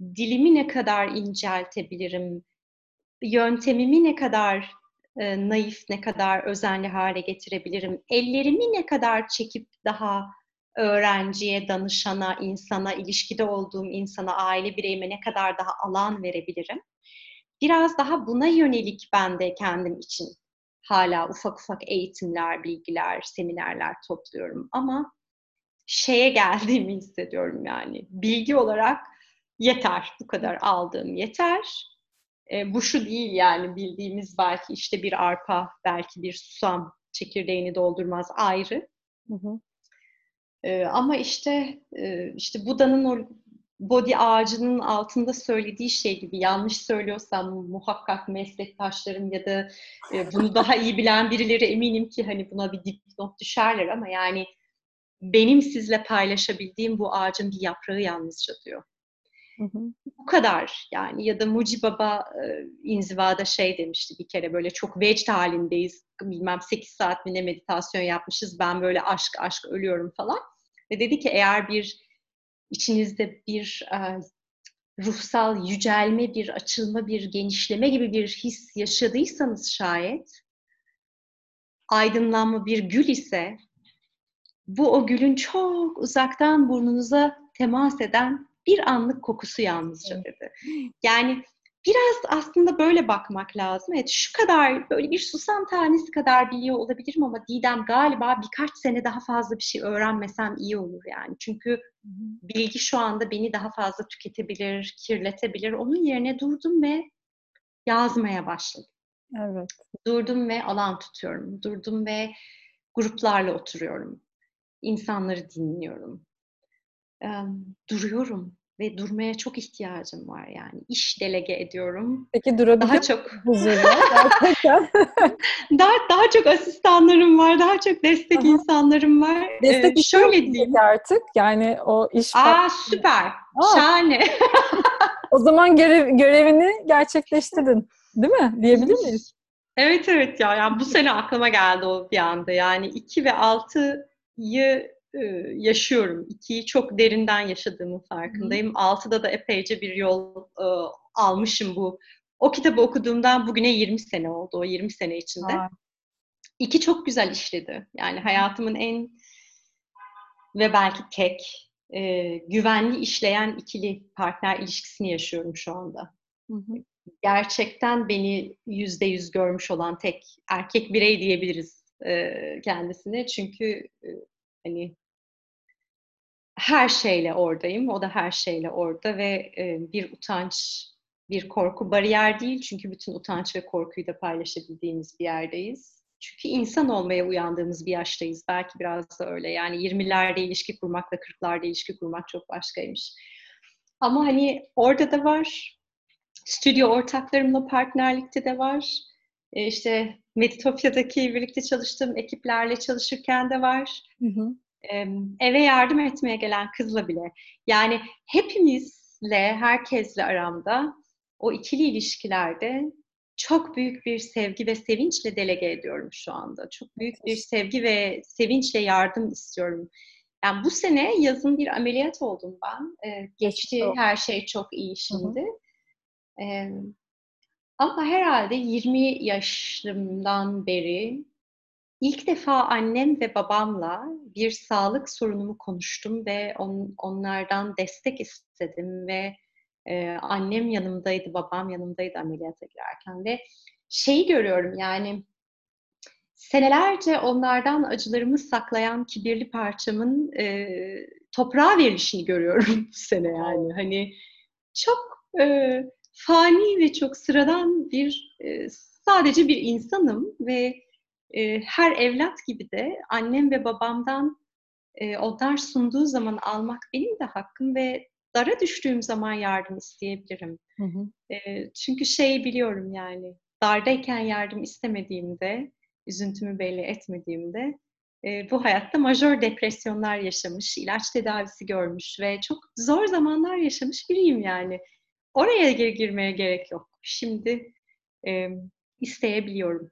dilimi ne kadar inceltebilirim, yöntemimi ne kadar e, naif, ne kadar özenli hale getirebilirim, ellerimi ne kadar çekip daha öğrenciye, danışana, insana, ilişkide olduğum insana, aile bireyime ne kadar daha alan verebilirim. Biraz daha buna yönelik ben de kendim için hala ufak ufak eğitimler, bilgiler, seminerler topluyorum ama şeye geldiğimi hissediyorum yani. Bilgi olarak yeter, bu kadar aldığım yeter. E, bu şu değil yani bildiğimiz belki işte bir arpa, belki bir susam çekirdeğini doldurmaz ayrı. Hı hı. E, ama işte e, işte Buda'nın o body ağacının altında söylediği şey gibi yanlış söylüyorsam muhakkak meslektaşlarım ya da e, bunu daha iyi bilen birileri eminim ki hani buna bir dipnot düşerler ama yani benim sizle paylaşabildiğim bu ağacın bir yaprağı yalnızca diyor. Hı hı. Bu kadar yani ya da Muci Baba e, inzivada şey demişti bir kere böyle çok vecd halindeyiz bilmem 8 saat mi ne meditasyon yapmışız ben böyle aşk aşk ölüyorum falan ve dedi ki eğer bir içinizde bir e, ruhsal yücelme, bir açılma, bir genişleme gibi bir his yaşadıysanız şayet, aydınlanma bir gül ise bu o gülün çok uzaktan burnunuza temas eden bir anlık kokusu yalnızca dedi. Yani Biraz aslında böyle bakmak lazım. Evet şu kadar böyle bir susam tanesi kadar biliyor olabilirim ama Didem galiba birkaç sene daha fazla bir şey öğrenmesem iyi olur yani. Çünkü bilgi şu anda beni daha fazla tüketebilir, kirletebilir. Onun yerine durdum ve yazmaya başladım. Evet. Durdum ve alan tutuyorum. Durdum ve gruplarla oturuyorum. İnsanları dinliyorum. Duruyorum ve durmaya çok ihtiyacım var yani. İş delege ediyorum. Peki durabilir Daha çok daha daha çok asistanlarım var, daha çok destek Aha. insanlarım var. Destek ee, şöyle diyeyim artık. Yani o iş Aa süper. Aa. Şahane. o zaman görev, görevini gerçekleştirdin. Değil mi? Diyebilir miyiz? Evet evet ya. Yani bu sene aklıma geldi o bir anda. Yani 2 ve 6'yı yaşıyorum. İkiyi çok derinden yaşadığımın farkındayım. Hı. Altıda da epeyce bir yol e, almışım bu. O kitabı okuduğumdan bugüne 20 sene oldu. O 20 sene içinde. Aa. İki çok güzel işledi. Yani hayatımın en ve belki tek e, güvenli işleyen ikili partner ilişkisini yaşıyorum şu anda. Hı hı. Gerçekten beni yüzde yüz görmüş olan tek erkek birey diyebiliriz e, kendisine. Çünkü e, hani her şeyle oradayım. O da her şeyle orada ve e, bir utanç, bir korku bariyer değil. Çünkü bütün utanç ve korkuyu da paylaşabildiğimiz bir yerdeyiz. Çünkü insan olmaya uyandığımız bir yaştayız. Belki biraz da öyle. Yani 20'lerde ilişki kurmakla 40'larda ilişki kurmak çok başkaymış. Ama hani orada da var. Stüdyo ortaklarımla partnerlikte de var. E işte Meditopya'daki birlikte çalıştığım ekiplerle çalışırken de var. Hı hı. Eve yardım etmeye gelen kızla bile. Yani hepimizle, herkesle aramda o ikili ilişkilerde çok büyük bir sevgi ve sevinçle delege ediyorum şu anda. Çok büyük bir sevgi ve sevinçle yardım istiyorum. Yani bu sene yazın bir ameliyat oldum ben. Ee, geçti her şey çok iyi şimdi. Ee, ama herhalde 20 yaşlarımdan beri ilk defa annem ve babamla bir sağlık sorunumu konuştum ve on, onlardan destek istedim ve e, annem yanımdaydı, babam yanımdaydı ameliyata girerken ve şeyi görüyorum yani senelerce onlardan acılarımı saklayan kibirli parçamın e, toprağa verilişini görüyorum bu sene yani. Hani çok e, fani ve çok sıradan bir e, sadece bir insanım ve e, her evlat gibi de annem ve babamdan e, onlar sunduğu zaman almak benim de hakkım ve dara düştüğüm zaman yardım isteyebilirim. Hı hı. E, çünkü şey biliyorum yani dardayken yardım istemediğimde, üzüntümü belli etmediğimde e, bu hayatta majör depresyonlar yaşamış, ilaç tedavisi görmüş ve çok zor zamanlar yaşamış biriyim yani. Oraya gir girmeye gerek yok. Şimdi e, isteyebiliyorum.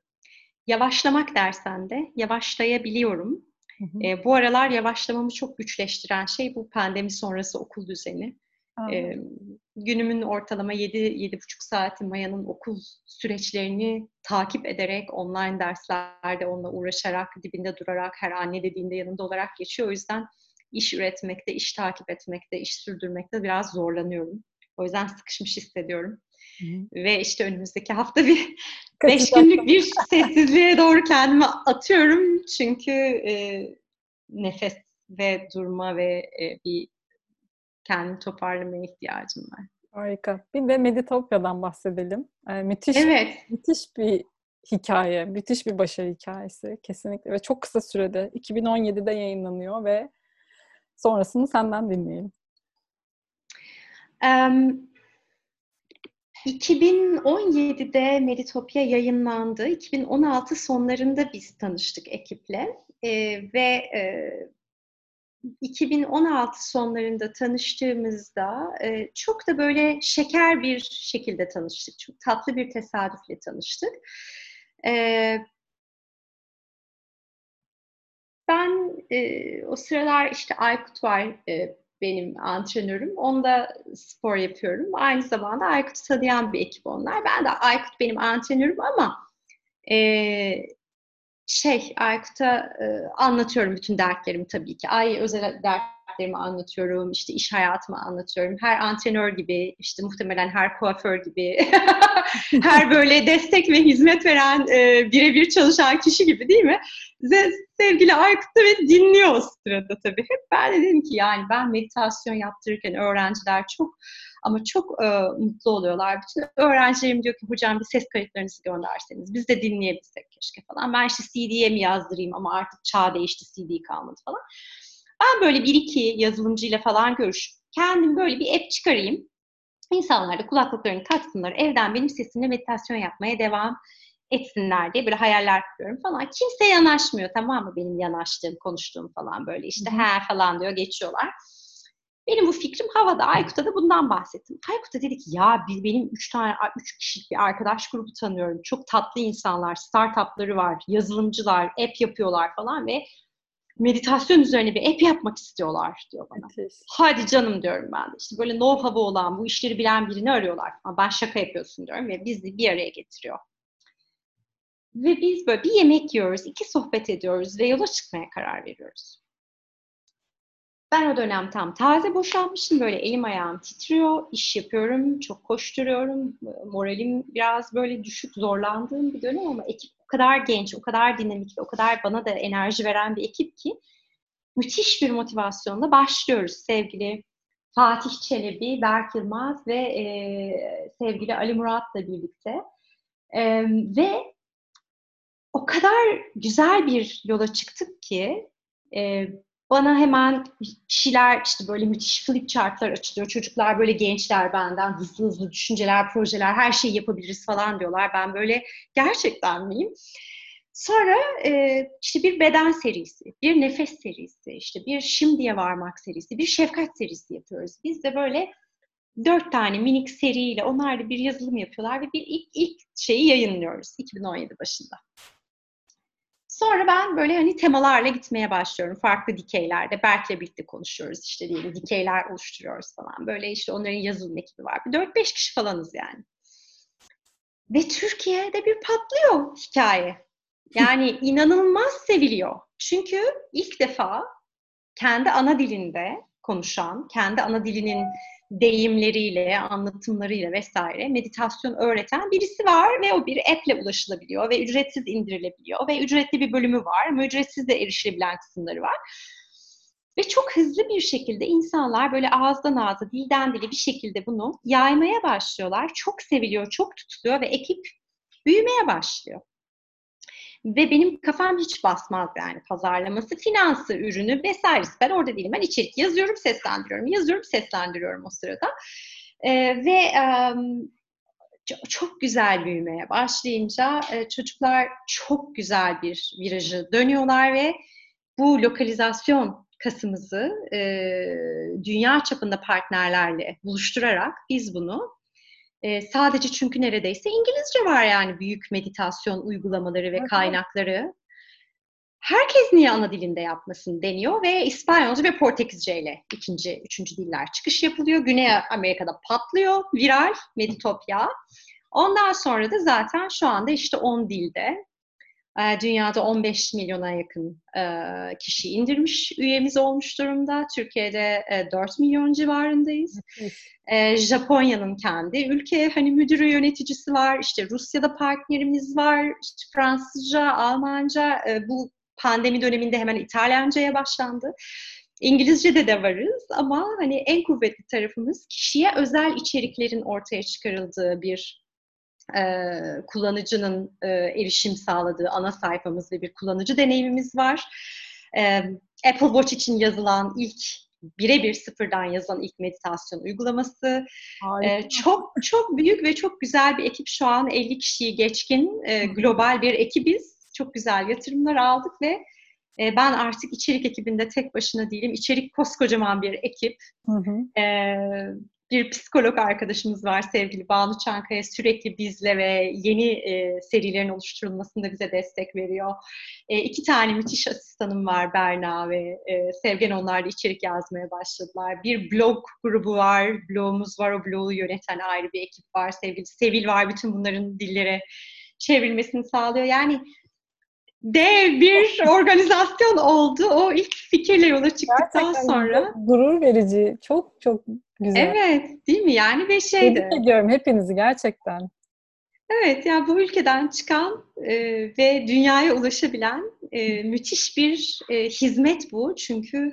Yavaşlamak dersen de yavaşlayabiliyorum. Hı hı. E, bu aralar yavaşlamamı çok güçleştiren şey bu pandemi sonrası okul düzeni. E, günümün ortalama 7-7,5 saati Maya'nın okul süreçlerini takip ederek, online derslerde onunla uğraşarak, dibinde durarak, her anne dediğinde yanında olarak geçiyor. O yüzden iş üretmekte, iş takip etmekte, iş sürdürmekte biraz zorlanıyorum. O yüzden sıkışmış hissediyorum. Ve işte önümüzdeki hafta bir beş günlük bir sessizliğe doğru kendimi atıyorum. Çünkü e, nefes ve durma ve e, bir kendimi toparlamaya ihtiyacım var. Harika. Bir de Meditopya'dan bahsedelim. Ee, müthiş, evet. müthiş bir hikaye, müthiş bir başarı hikayesi kesinlikle ve çok kısa sürede 2017'de yayınlanıyor ve sonrasını senden dinleyelim. Um, 2017'de Meritopya yayınlandı. 2016 sonlarında biz tanıştık ekiple e, ve e, 2016 sonlarında tanıştığımızda e, çok da böyle şeker bir şekilde tanıştık. Çok tatlı bir tesadüfle tanıştık. E, ben e, o sıralar işte Aykut var e, benim antrenörüm. Onda spor yapıyorum. Aynı zamanda Aykut'u tanıyan bir ekip onlar. Ben de Aykut benim antrenörüm ama e, şey Aykut'a e, anlatıyorum bütün dertlerimi tabii ki. Ay özel dertlerimi anlatıyorum, işte iş hayatımı anlatıyorum. Her antrenör gibi, işte muhtemelen her kuaför gibi, her böyle destek ve hizmet veren, e, birebir çalışan kişi gibi değil mi? Ve sevgili Aykut da ve dinliyor o sırada tabii. Hep ben de dedim ki yani ben meditasyon yaptırırken öğrenciler çok ama çok e, mutlu oluyorlar. Bütün öğrencilerim diyor ki hocam bir ses kayıtlarınızı gönderseniz biz de dinleyebilsek keşke falan. Ben işte CD'ye mi yazdırayım ama artık çağ değişti CD kalmadı falan. Ben böyle bir iki yazılımcıyla falan görüş. Kendim böyle bir app çıkarayım. İnsanlar da kulaklıklarını taksınlar. Evden benim sesimle meditasyon yapmaya devam etsinler diye böyle hayaller kuruyorum falan. Kimse yanaşmıyor tamam mı benim yanaştığım, konuştuğum falan böyle işte he falan diyor geçiyorlar. Benim bu fikrim havada. Aykut'a da bundan bahsettim. Aykut da dedi ki ya benim üç tane, üç kişilik bir arkadaş grubu tanıyorum. Çok tatlı insanlar, startupları var, yazılımcılar, app yapıyorlar falan ve meditasyon üzerine bir app yapmak istiyorlar diyor bana. Evet. Hadi canım diyorum ben. İşte böyle know-how'ı olan, bu işleri bilen birini arıyorlar. Ama ben şaka yapıyorsun diyorum ve bizi bir araya getiriyor. Ve biz böyle bir yemek yiyoruz, iki sohbet ediyoruz ve yola çıkmaya karar veriyoruz. Ben o dönem tam taze boşanmışım. Böyle elim ayağım titriyor. iş yapıyorum. Çok koşturuyorum. Moralim biraz böyle düşük, zorlandığım bir dönem ama ekip kadar genç, o kadar dinamik ve o kadar bana da enerji veren bir ekip ki müthiş bir motivasyonla başlıyoruz sevgili Fatih Çelebi, Berk Yılmaz ve e, sevgili Ali Murat'la birlikte. E, ve o kadar güzel bir yola çıktık ki e, bana hemen kişiler işte böyle müthiş flip chartlar açılıyor. Çocuklar böyle gençler benden hızlı hızlı düşünceler, projeler, her şeyi yapabiliriz falan diyorlar. Ben böyle gerçekten miyim? Sonra e, işte bir beden serisi, bir nefes serisi, işte bir şimdiye varmak serisi, bir şefkat serisi yapıyoruz. Biz de böyle dört tane minik seriyle onlar da bir yazılım yapıyorlar ve bir ilk, ilk şeyi yayınlıyoruz 2017 başında. Sonra ben böyle hani temalarla gitmeye başlıyorum. Farklı dikeylerde. Berk'le birlikte konuşuyoruz işte diyelim. Dikeyler oluşturuyoruz falan. Böyle işte onların yazılım ekibi var. Bir 4-5 kişi falanız yani. Ve Türkiye'de bir patlıyor hikaye. Yani inanılmaz seviliyor. Çünkü ilk defa kendi ana dilinde konuşan, kendi ana dilinin deyimleriyle, anlatımlarıyla vesaire meditasyon öğreten birisi var ve o bir app'le ulaşılabiliyor ve ücretsiz indirilebiliyor ve ücretli bir bölümü var ama ücretsiz de erişilebilen kısımları var. Ve çok hızlı bir şekilde insanlar böyle ağızdan ağza, dilden dile bir şekilde bunu yaymaya başlıyorlar. Çok seviliyor, çok tutuluyor ve ekip büyümeye başlıyor. Ve benim kafam hiç basmaz yani pazarlaması, finansı, ürünü vesairesi. Ben orada değilim. Ben içerik yazıyorum, seslendiriyorum. Yazıyorum, seslendiriyorum o sırada. Ee, ve um, çok güzel büyümeye başlayınca e, çocuklar çok güzel bir virajı dönüyorlar ve bu lokalizasyon kasımızı e, dünya çapında partnerlerle buluşturarak biz bunu e, sadece çünkü neredeyse İngilizce var yani büyük meditasyon uygulamaları ve kaynakları. Herkes niye ana dilinde yapmasın deniyor ve İspanyolca ve Portekizce ile ikinci, üçüncü diller çıkış yapılıyor. Güney Amerika'da patlıyor, viral, Meditopya. Ondan sonra da zaten şu anda işte 10 dilde dünyada 15 milyona yakın e, kişi indirmiş üyemiz olmuş durumda. Türkiye'de 4 e, milyon civarındayız. E, Japonya'nın kendi ülke hani müdürü yöneticisi var. İşte Rusya'da partnerimiz var. İşte Fransızca, Almanca bu pandemi döneminde hemen İtalyanca'ya başlandı. İngilizce'de de varız ama hani en kuvvetli tarafımız kişiye özel içeriklerin ortaya çıkarıldığı bir e, kullanıcının e, erişim sağladığı ana sayfamız ve bir kullanıcı deneyimimiz var. E, Apple Watch için yazılan ilk birebir sıfırdan yazılan ilk meditasyon uygulaması. E, çok çok büyük ve çok güzel bir ekip şu an 50 kişiyi geçkin e, global bir ekibiz. Çok güzel yatırımlar aldık ve e, ben artık içerik ekibinde tek başına değilim. İçerik koskocaman bir ekip. Hı hı. E, bir psikolog arkadaşımız var sevgili Banu Çankaya sürekli bizle ve yeni e, serilerin oluşturulmasında bize destek veriyor. E, iki tane müthiş asistanım var Berna ve e, Sevgen onlar da içerik yazmaya başladılar. Bir blog grubu var, blogumuz var o blogu yöneten ayrı bir ekip var. Sevgili Sevil var bütün bunların dillere çevrilmesini sağlıyor. Yani dev bir organizasyon oldu. O ilk fikirle yola çıktıktan Gerçekten sonra. Gurur verici. Çok çok güzel. Evet değil mi? Yani bir şeydi. Tebrik ediyorum hepinizi gerçekten. Evet yani bu ülkeden çıkan e, ve dünyaya ulaşabilen e, müthiş bir e, hizmet bu. Çünkü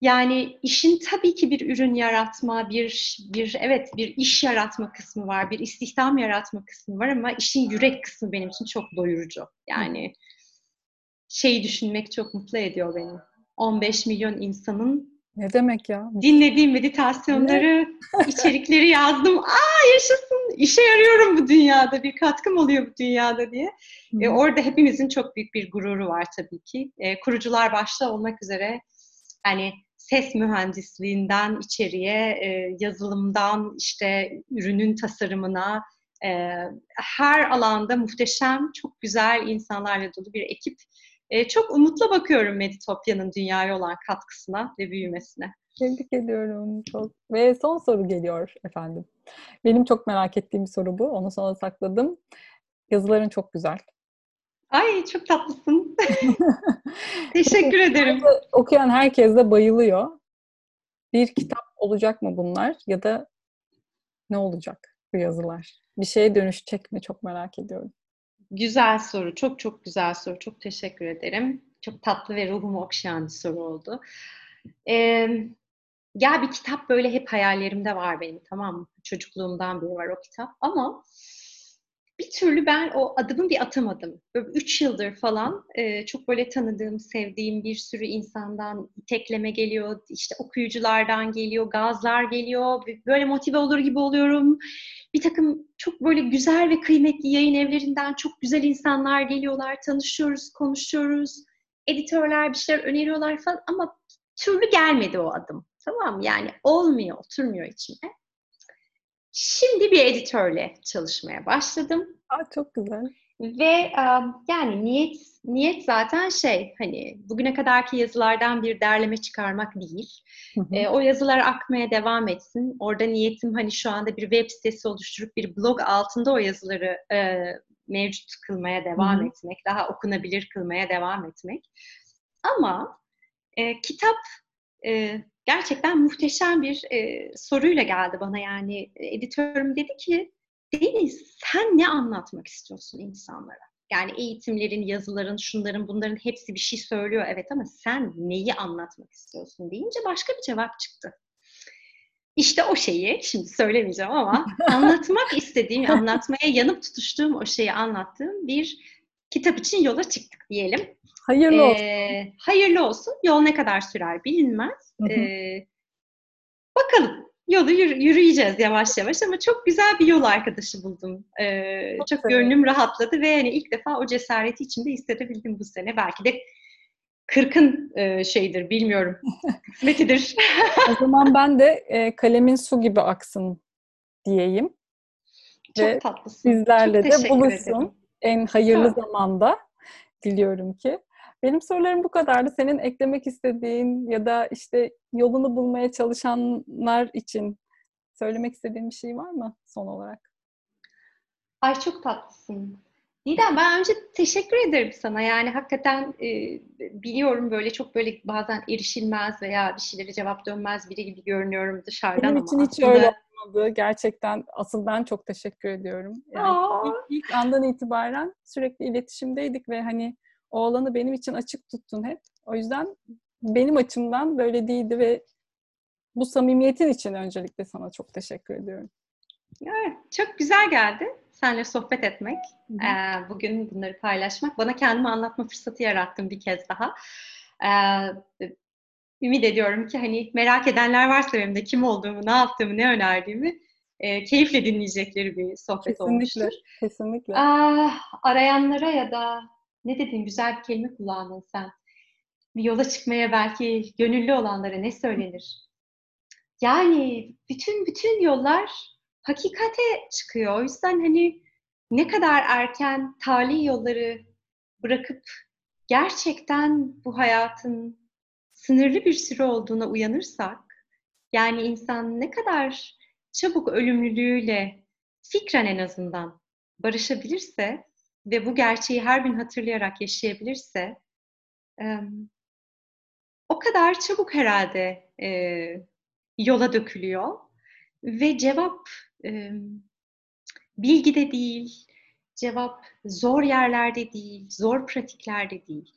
yani işin tabii ki bir ürün yaratma, bir bir evet bir iş yaratma kısmı var, bir istihdam yaratma kısmı var ama işin yürek kısmı benim için çok doyurucu. Yani şeyi düşünmek çok mutlu ediyor beni. 15 milyon insanın ne demek ya? Dinlediğim meditasyonları, içerikleri yazdım. Aa yaşasın, işe yarıyorum bu dünyada, bir katkım oluyor bu dünyada diye. E, orada hepimizin çok büyük bir gururu var tabii ki. E, kurucular başta olmak üzere yani ses mühendisliğinden içeriye, e, yazılımdan işte ürünün tasarımına, e, her alanda muhteşem, çok güzel insanlarla dolu bir ekip. E, çok umutla bakıyorum Meditopya'nın dünyaya olan katkısına ve büyümesine. Tebrik ediyorum çok. Ve son soru geliyor efendim. Benim çok merak ettiğim bir soru bu. Onu sonra sakladım. Yazıların çok güzel. Ay çok tatlısın. Teşekkür ederim. Okuyan herkes de bayılıyor. Bir kitap olacak mı bunlar ya da ne olacak bu yazılar? Bir şeye dönüşecek mi çok merak ediyorum. Güzel soru. Çok çok güzel soru. Çok teşekkür ederim. Çok tatlı ve ruhumu okşayan bir soru oldu. Ee, ya bir kitap böyle hep hayallerimde var benim tamam mı? Çocukluğumdan beri var o kitap ama bir türlü ben o adımı bir atamadım. Böyle üç yıldır falan e, çok böyle tanıdığım, sevdiğim bir sürü insandan tekleme geliyor, işte okuyuculardan geliyor, gazlar geliyor, böyle motive olur gibi oluyorum. Bir takım çok böyle güzel ve kıymetli yayın evlerinden çok güzel insanlar geliyorlar, tanışıyoruz, konuşuyoruz. Editörler bir şeyler öneriyorlar falan ama türlü gelmedi o adım. Tamam Yani olmuyor, oturmuyor içime. Şimdi bir editörle çalışmaya başladım. Aa, çok güzel. Ve yani niyet niyet zaten şey hani bugüne kadarki yazılardan bir derleme çıkarmak değil. Hı hı. E, o yazılar akmaya devam etsin. Orada niyetim hani şu anda bir web sitesi oluşturup bir blog altında o yazıları e, mevcut kılmaya devam hı hı. etmek, daha okunabilir kılmaya devam etmek. Ama e, kitap e, gerçekten muhteşem bir e, soruyla geldi bana yani editörüm dedi ki Deniz sen ne anlatmak istiyorsun insanlara? Yani eğitimlerin, yazıların, şunların, bunların hepsi bir şey söylüyor evet ama sen neyi anlatmak istiyorsun deyince başka bir cevap çıktı. İşte o şeyi, şimdi söylemeyeceğim ama anlatmak istediğim, anlatmaya yanıp tutuştuğum o şeyi anlattığım bir kitap için yola çıktık diyelim. Hayırlı ee, olsun. Hayırlı olsun. Yol ne kadar sürer bilinmez. Hı hı. Ee, bakalım. Yolu yürüyeceğiz yavaş yavaş ama çok güzel bir yol arkadaşı buldum. Ee, çok çok gönlüm rahatladı ve hani ilk defa o cesareti içinde hissedebildim bu sene. Belki de kırkın e, şeydir bilmiyorum. Kısmetidir. o zaman ben de e, kalemin su gibi aksın diyeyim. Çok ve tatlısın. Sizlerle çok de buluşsun. Ederim. En hayırlı ha. zamanda diliyorum ki. Benim sorularım bu kadardı. Senin eklemek istediğin ya da işte yolunu bulmaya çalışanlar için söylemek istediğin bir şey var mı son olarak? Ay çok tatlısın. Didem ben önce teşekkür ederim sana. Yani hakikaten e, biliyorum böyle çok böyle bazen erişilmez veya bir şeylere cevap dönmez biri gibi görünüyorum dışarıdan Benim için ama hiç aslında... öyle olmadı. Gerçekten asıl ben çok teşekkür ediyorum. Yani ilk, ilk andan itibaren sürekli iletişimdeydik ve hani o alanı benim için açık tuttun hep. O yüzden benim açımdan böyle değildi ve bu samimiyetin için öncelikle sana çok teşekkür ediyorum. Evet, çok güzel geldi seninle sohbet etmek, hı hı. bugün bunları paylaşmak. Bana kendimi anlatma fırsatı yarattın bir kez daha. Ümit ediyorum ki hani merak edenler varsa benim de kim olduğumu, ne yaptığımı, ne önerdiğimi keyifle dinleyecekleri bir sohbet kesinlikle, olmuştur. Kesinlikle. arayanlara ya da ne dedin güzel bir kelime kullandın sen. Bir yola çıkmaya belki gönüllü olanlara ne söylenir? Yani bütün bütün yollar hakikate çıkıyor. O yüzden hani ne kadar erken tali yolları bırakıp gerçekten bu hayatın sınırlı bir süre olduğuna uyanırsak, yani insan ne kadar çabuk ölümlülüğüyle fikren en azından barışabilirse ve bu gerçeği her gün hatırlayarak yaşayabilirse o kadar çabuk herhalde yola dökülüyor ve cevap bilgide değil, cevap zor yerlerde değil, zor pratiklerde değil.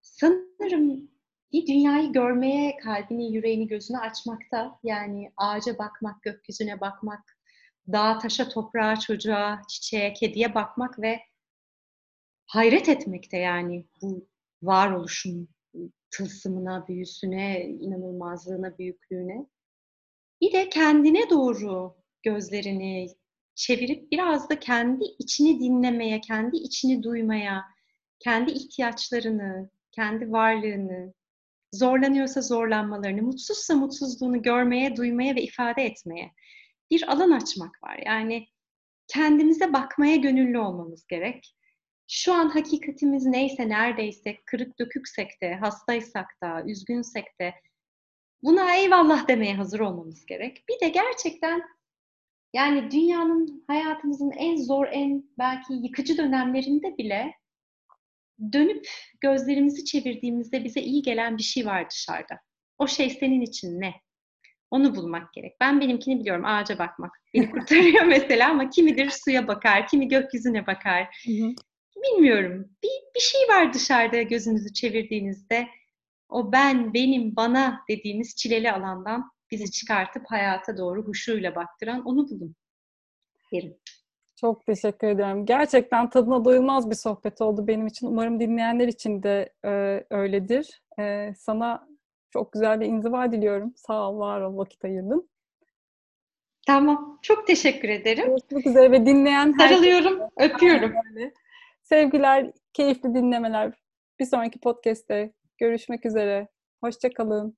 Sanırım bir dünyayı görmeye kalbini, yüreğini, gözünü açmakta yani ağaca bakmak, gökyüzüne bakmak, dağa, taşa, toprağa, çocuğa, çiçeğe, kediye bakmak ve hayret etmekte yani bu varoluşun tılsımına, büyüsüne, inanılmazlığına, büyüklüğüne. Bir de kendine doğru gözlerini çevirip biraz da kendi içini dinlemeye, kendi içini duymaya, kendi ihtiyaçlarını, kendi varlığını, zorlanıyorsa zorlanmalarını, mutsuzsa mutsuzluğunu görmeye, duymaya ve ifade etmeye bir alan açmak var. Yani kendimize bakmaya gönüllü olmamız gerek. Şu an hakikatimiz neyse, neredeyse, kırık döküksek de, hastaysak da, üzgünsek de buna eyvallah demeye hazır olmamız gerek. Bir de gerçekten yani dünyanın, hayatımızın en zor, en belki yıkıcı dönemlerinde bile dönüp gözlerimizi çevirdiğimizde bize iyi gelen bir şey var dışarıda. O şey senin için ne? Onu bulmak gerek. Ben benimkini biliyorum. Ağaca bakmak. Beni kurtarıyor mesela ama kimidir suya bakar, kimi gökyüzüne bakar. Bilmiyorum. Bir, bir şey var dışarıda gözünüzü çevirdiğinizde. O ben, benim, bana dediğimiz çileli alandan bizi çıkartıp hayata doğru huşuyla baktıran onu bulun derim. Çok teşekkür ederim. Gerçekten tadına doyulmaz bir sohbet oldu benim için. Umarım dinleyenler için de e, öyledir. E, sana çok güzel bir inziva diliyorum. Sağ ol, var ol, vakit ayırdın. Tamam. Çok teşekkür ederim. Görüşmek üzere ve dinleyen Sarılıyorum, öpüyorum. Sevgiler, keyifli dinlemeler. Bir sonraki podcast'te görüşmek üzere. Hoşçakalın.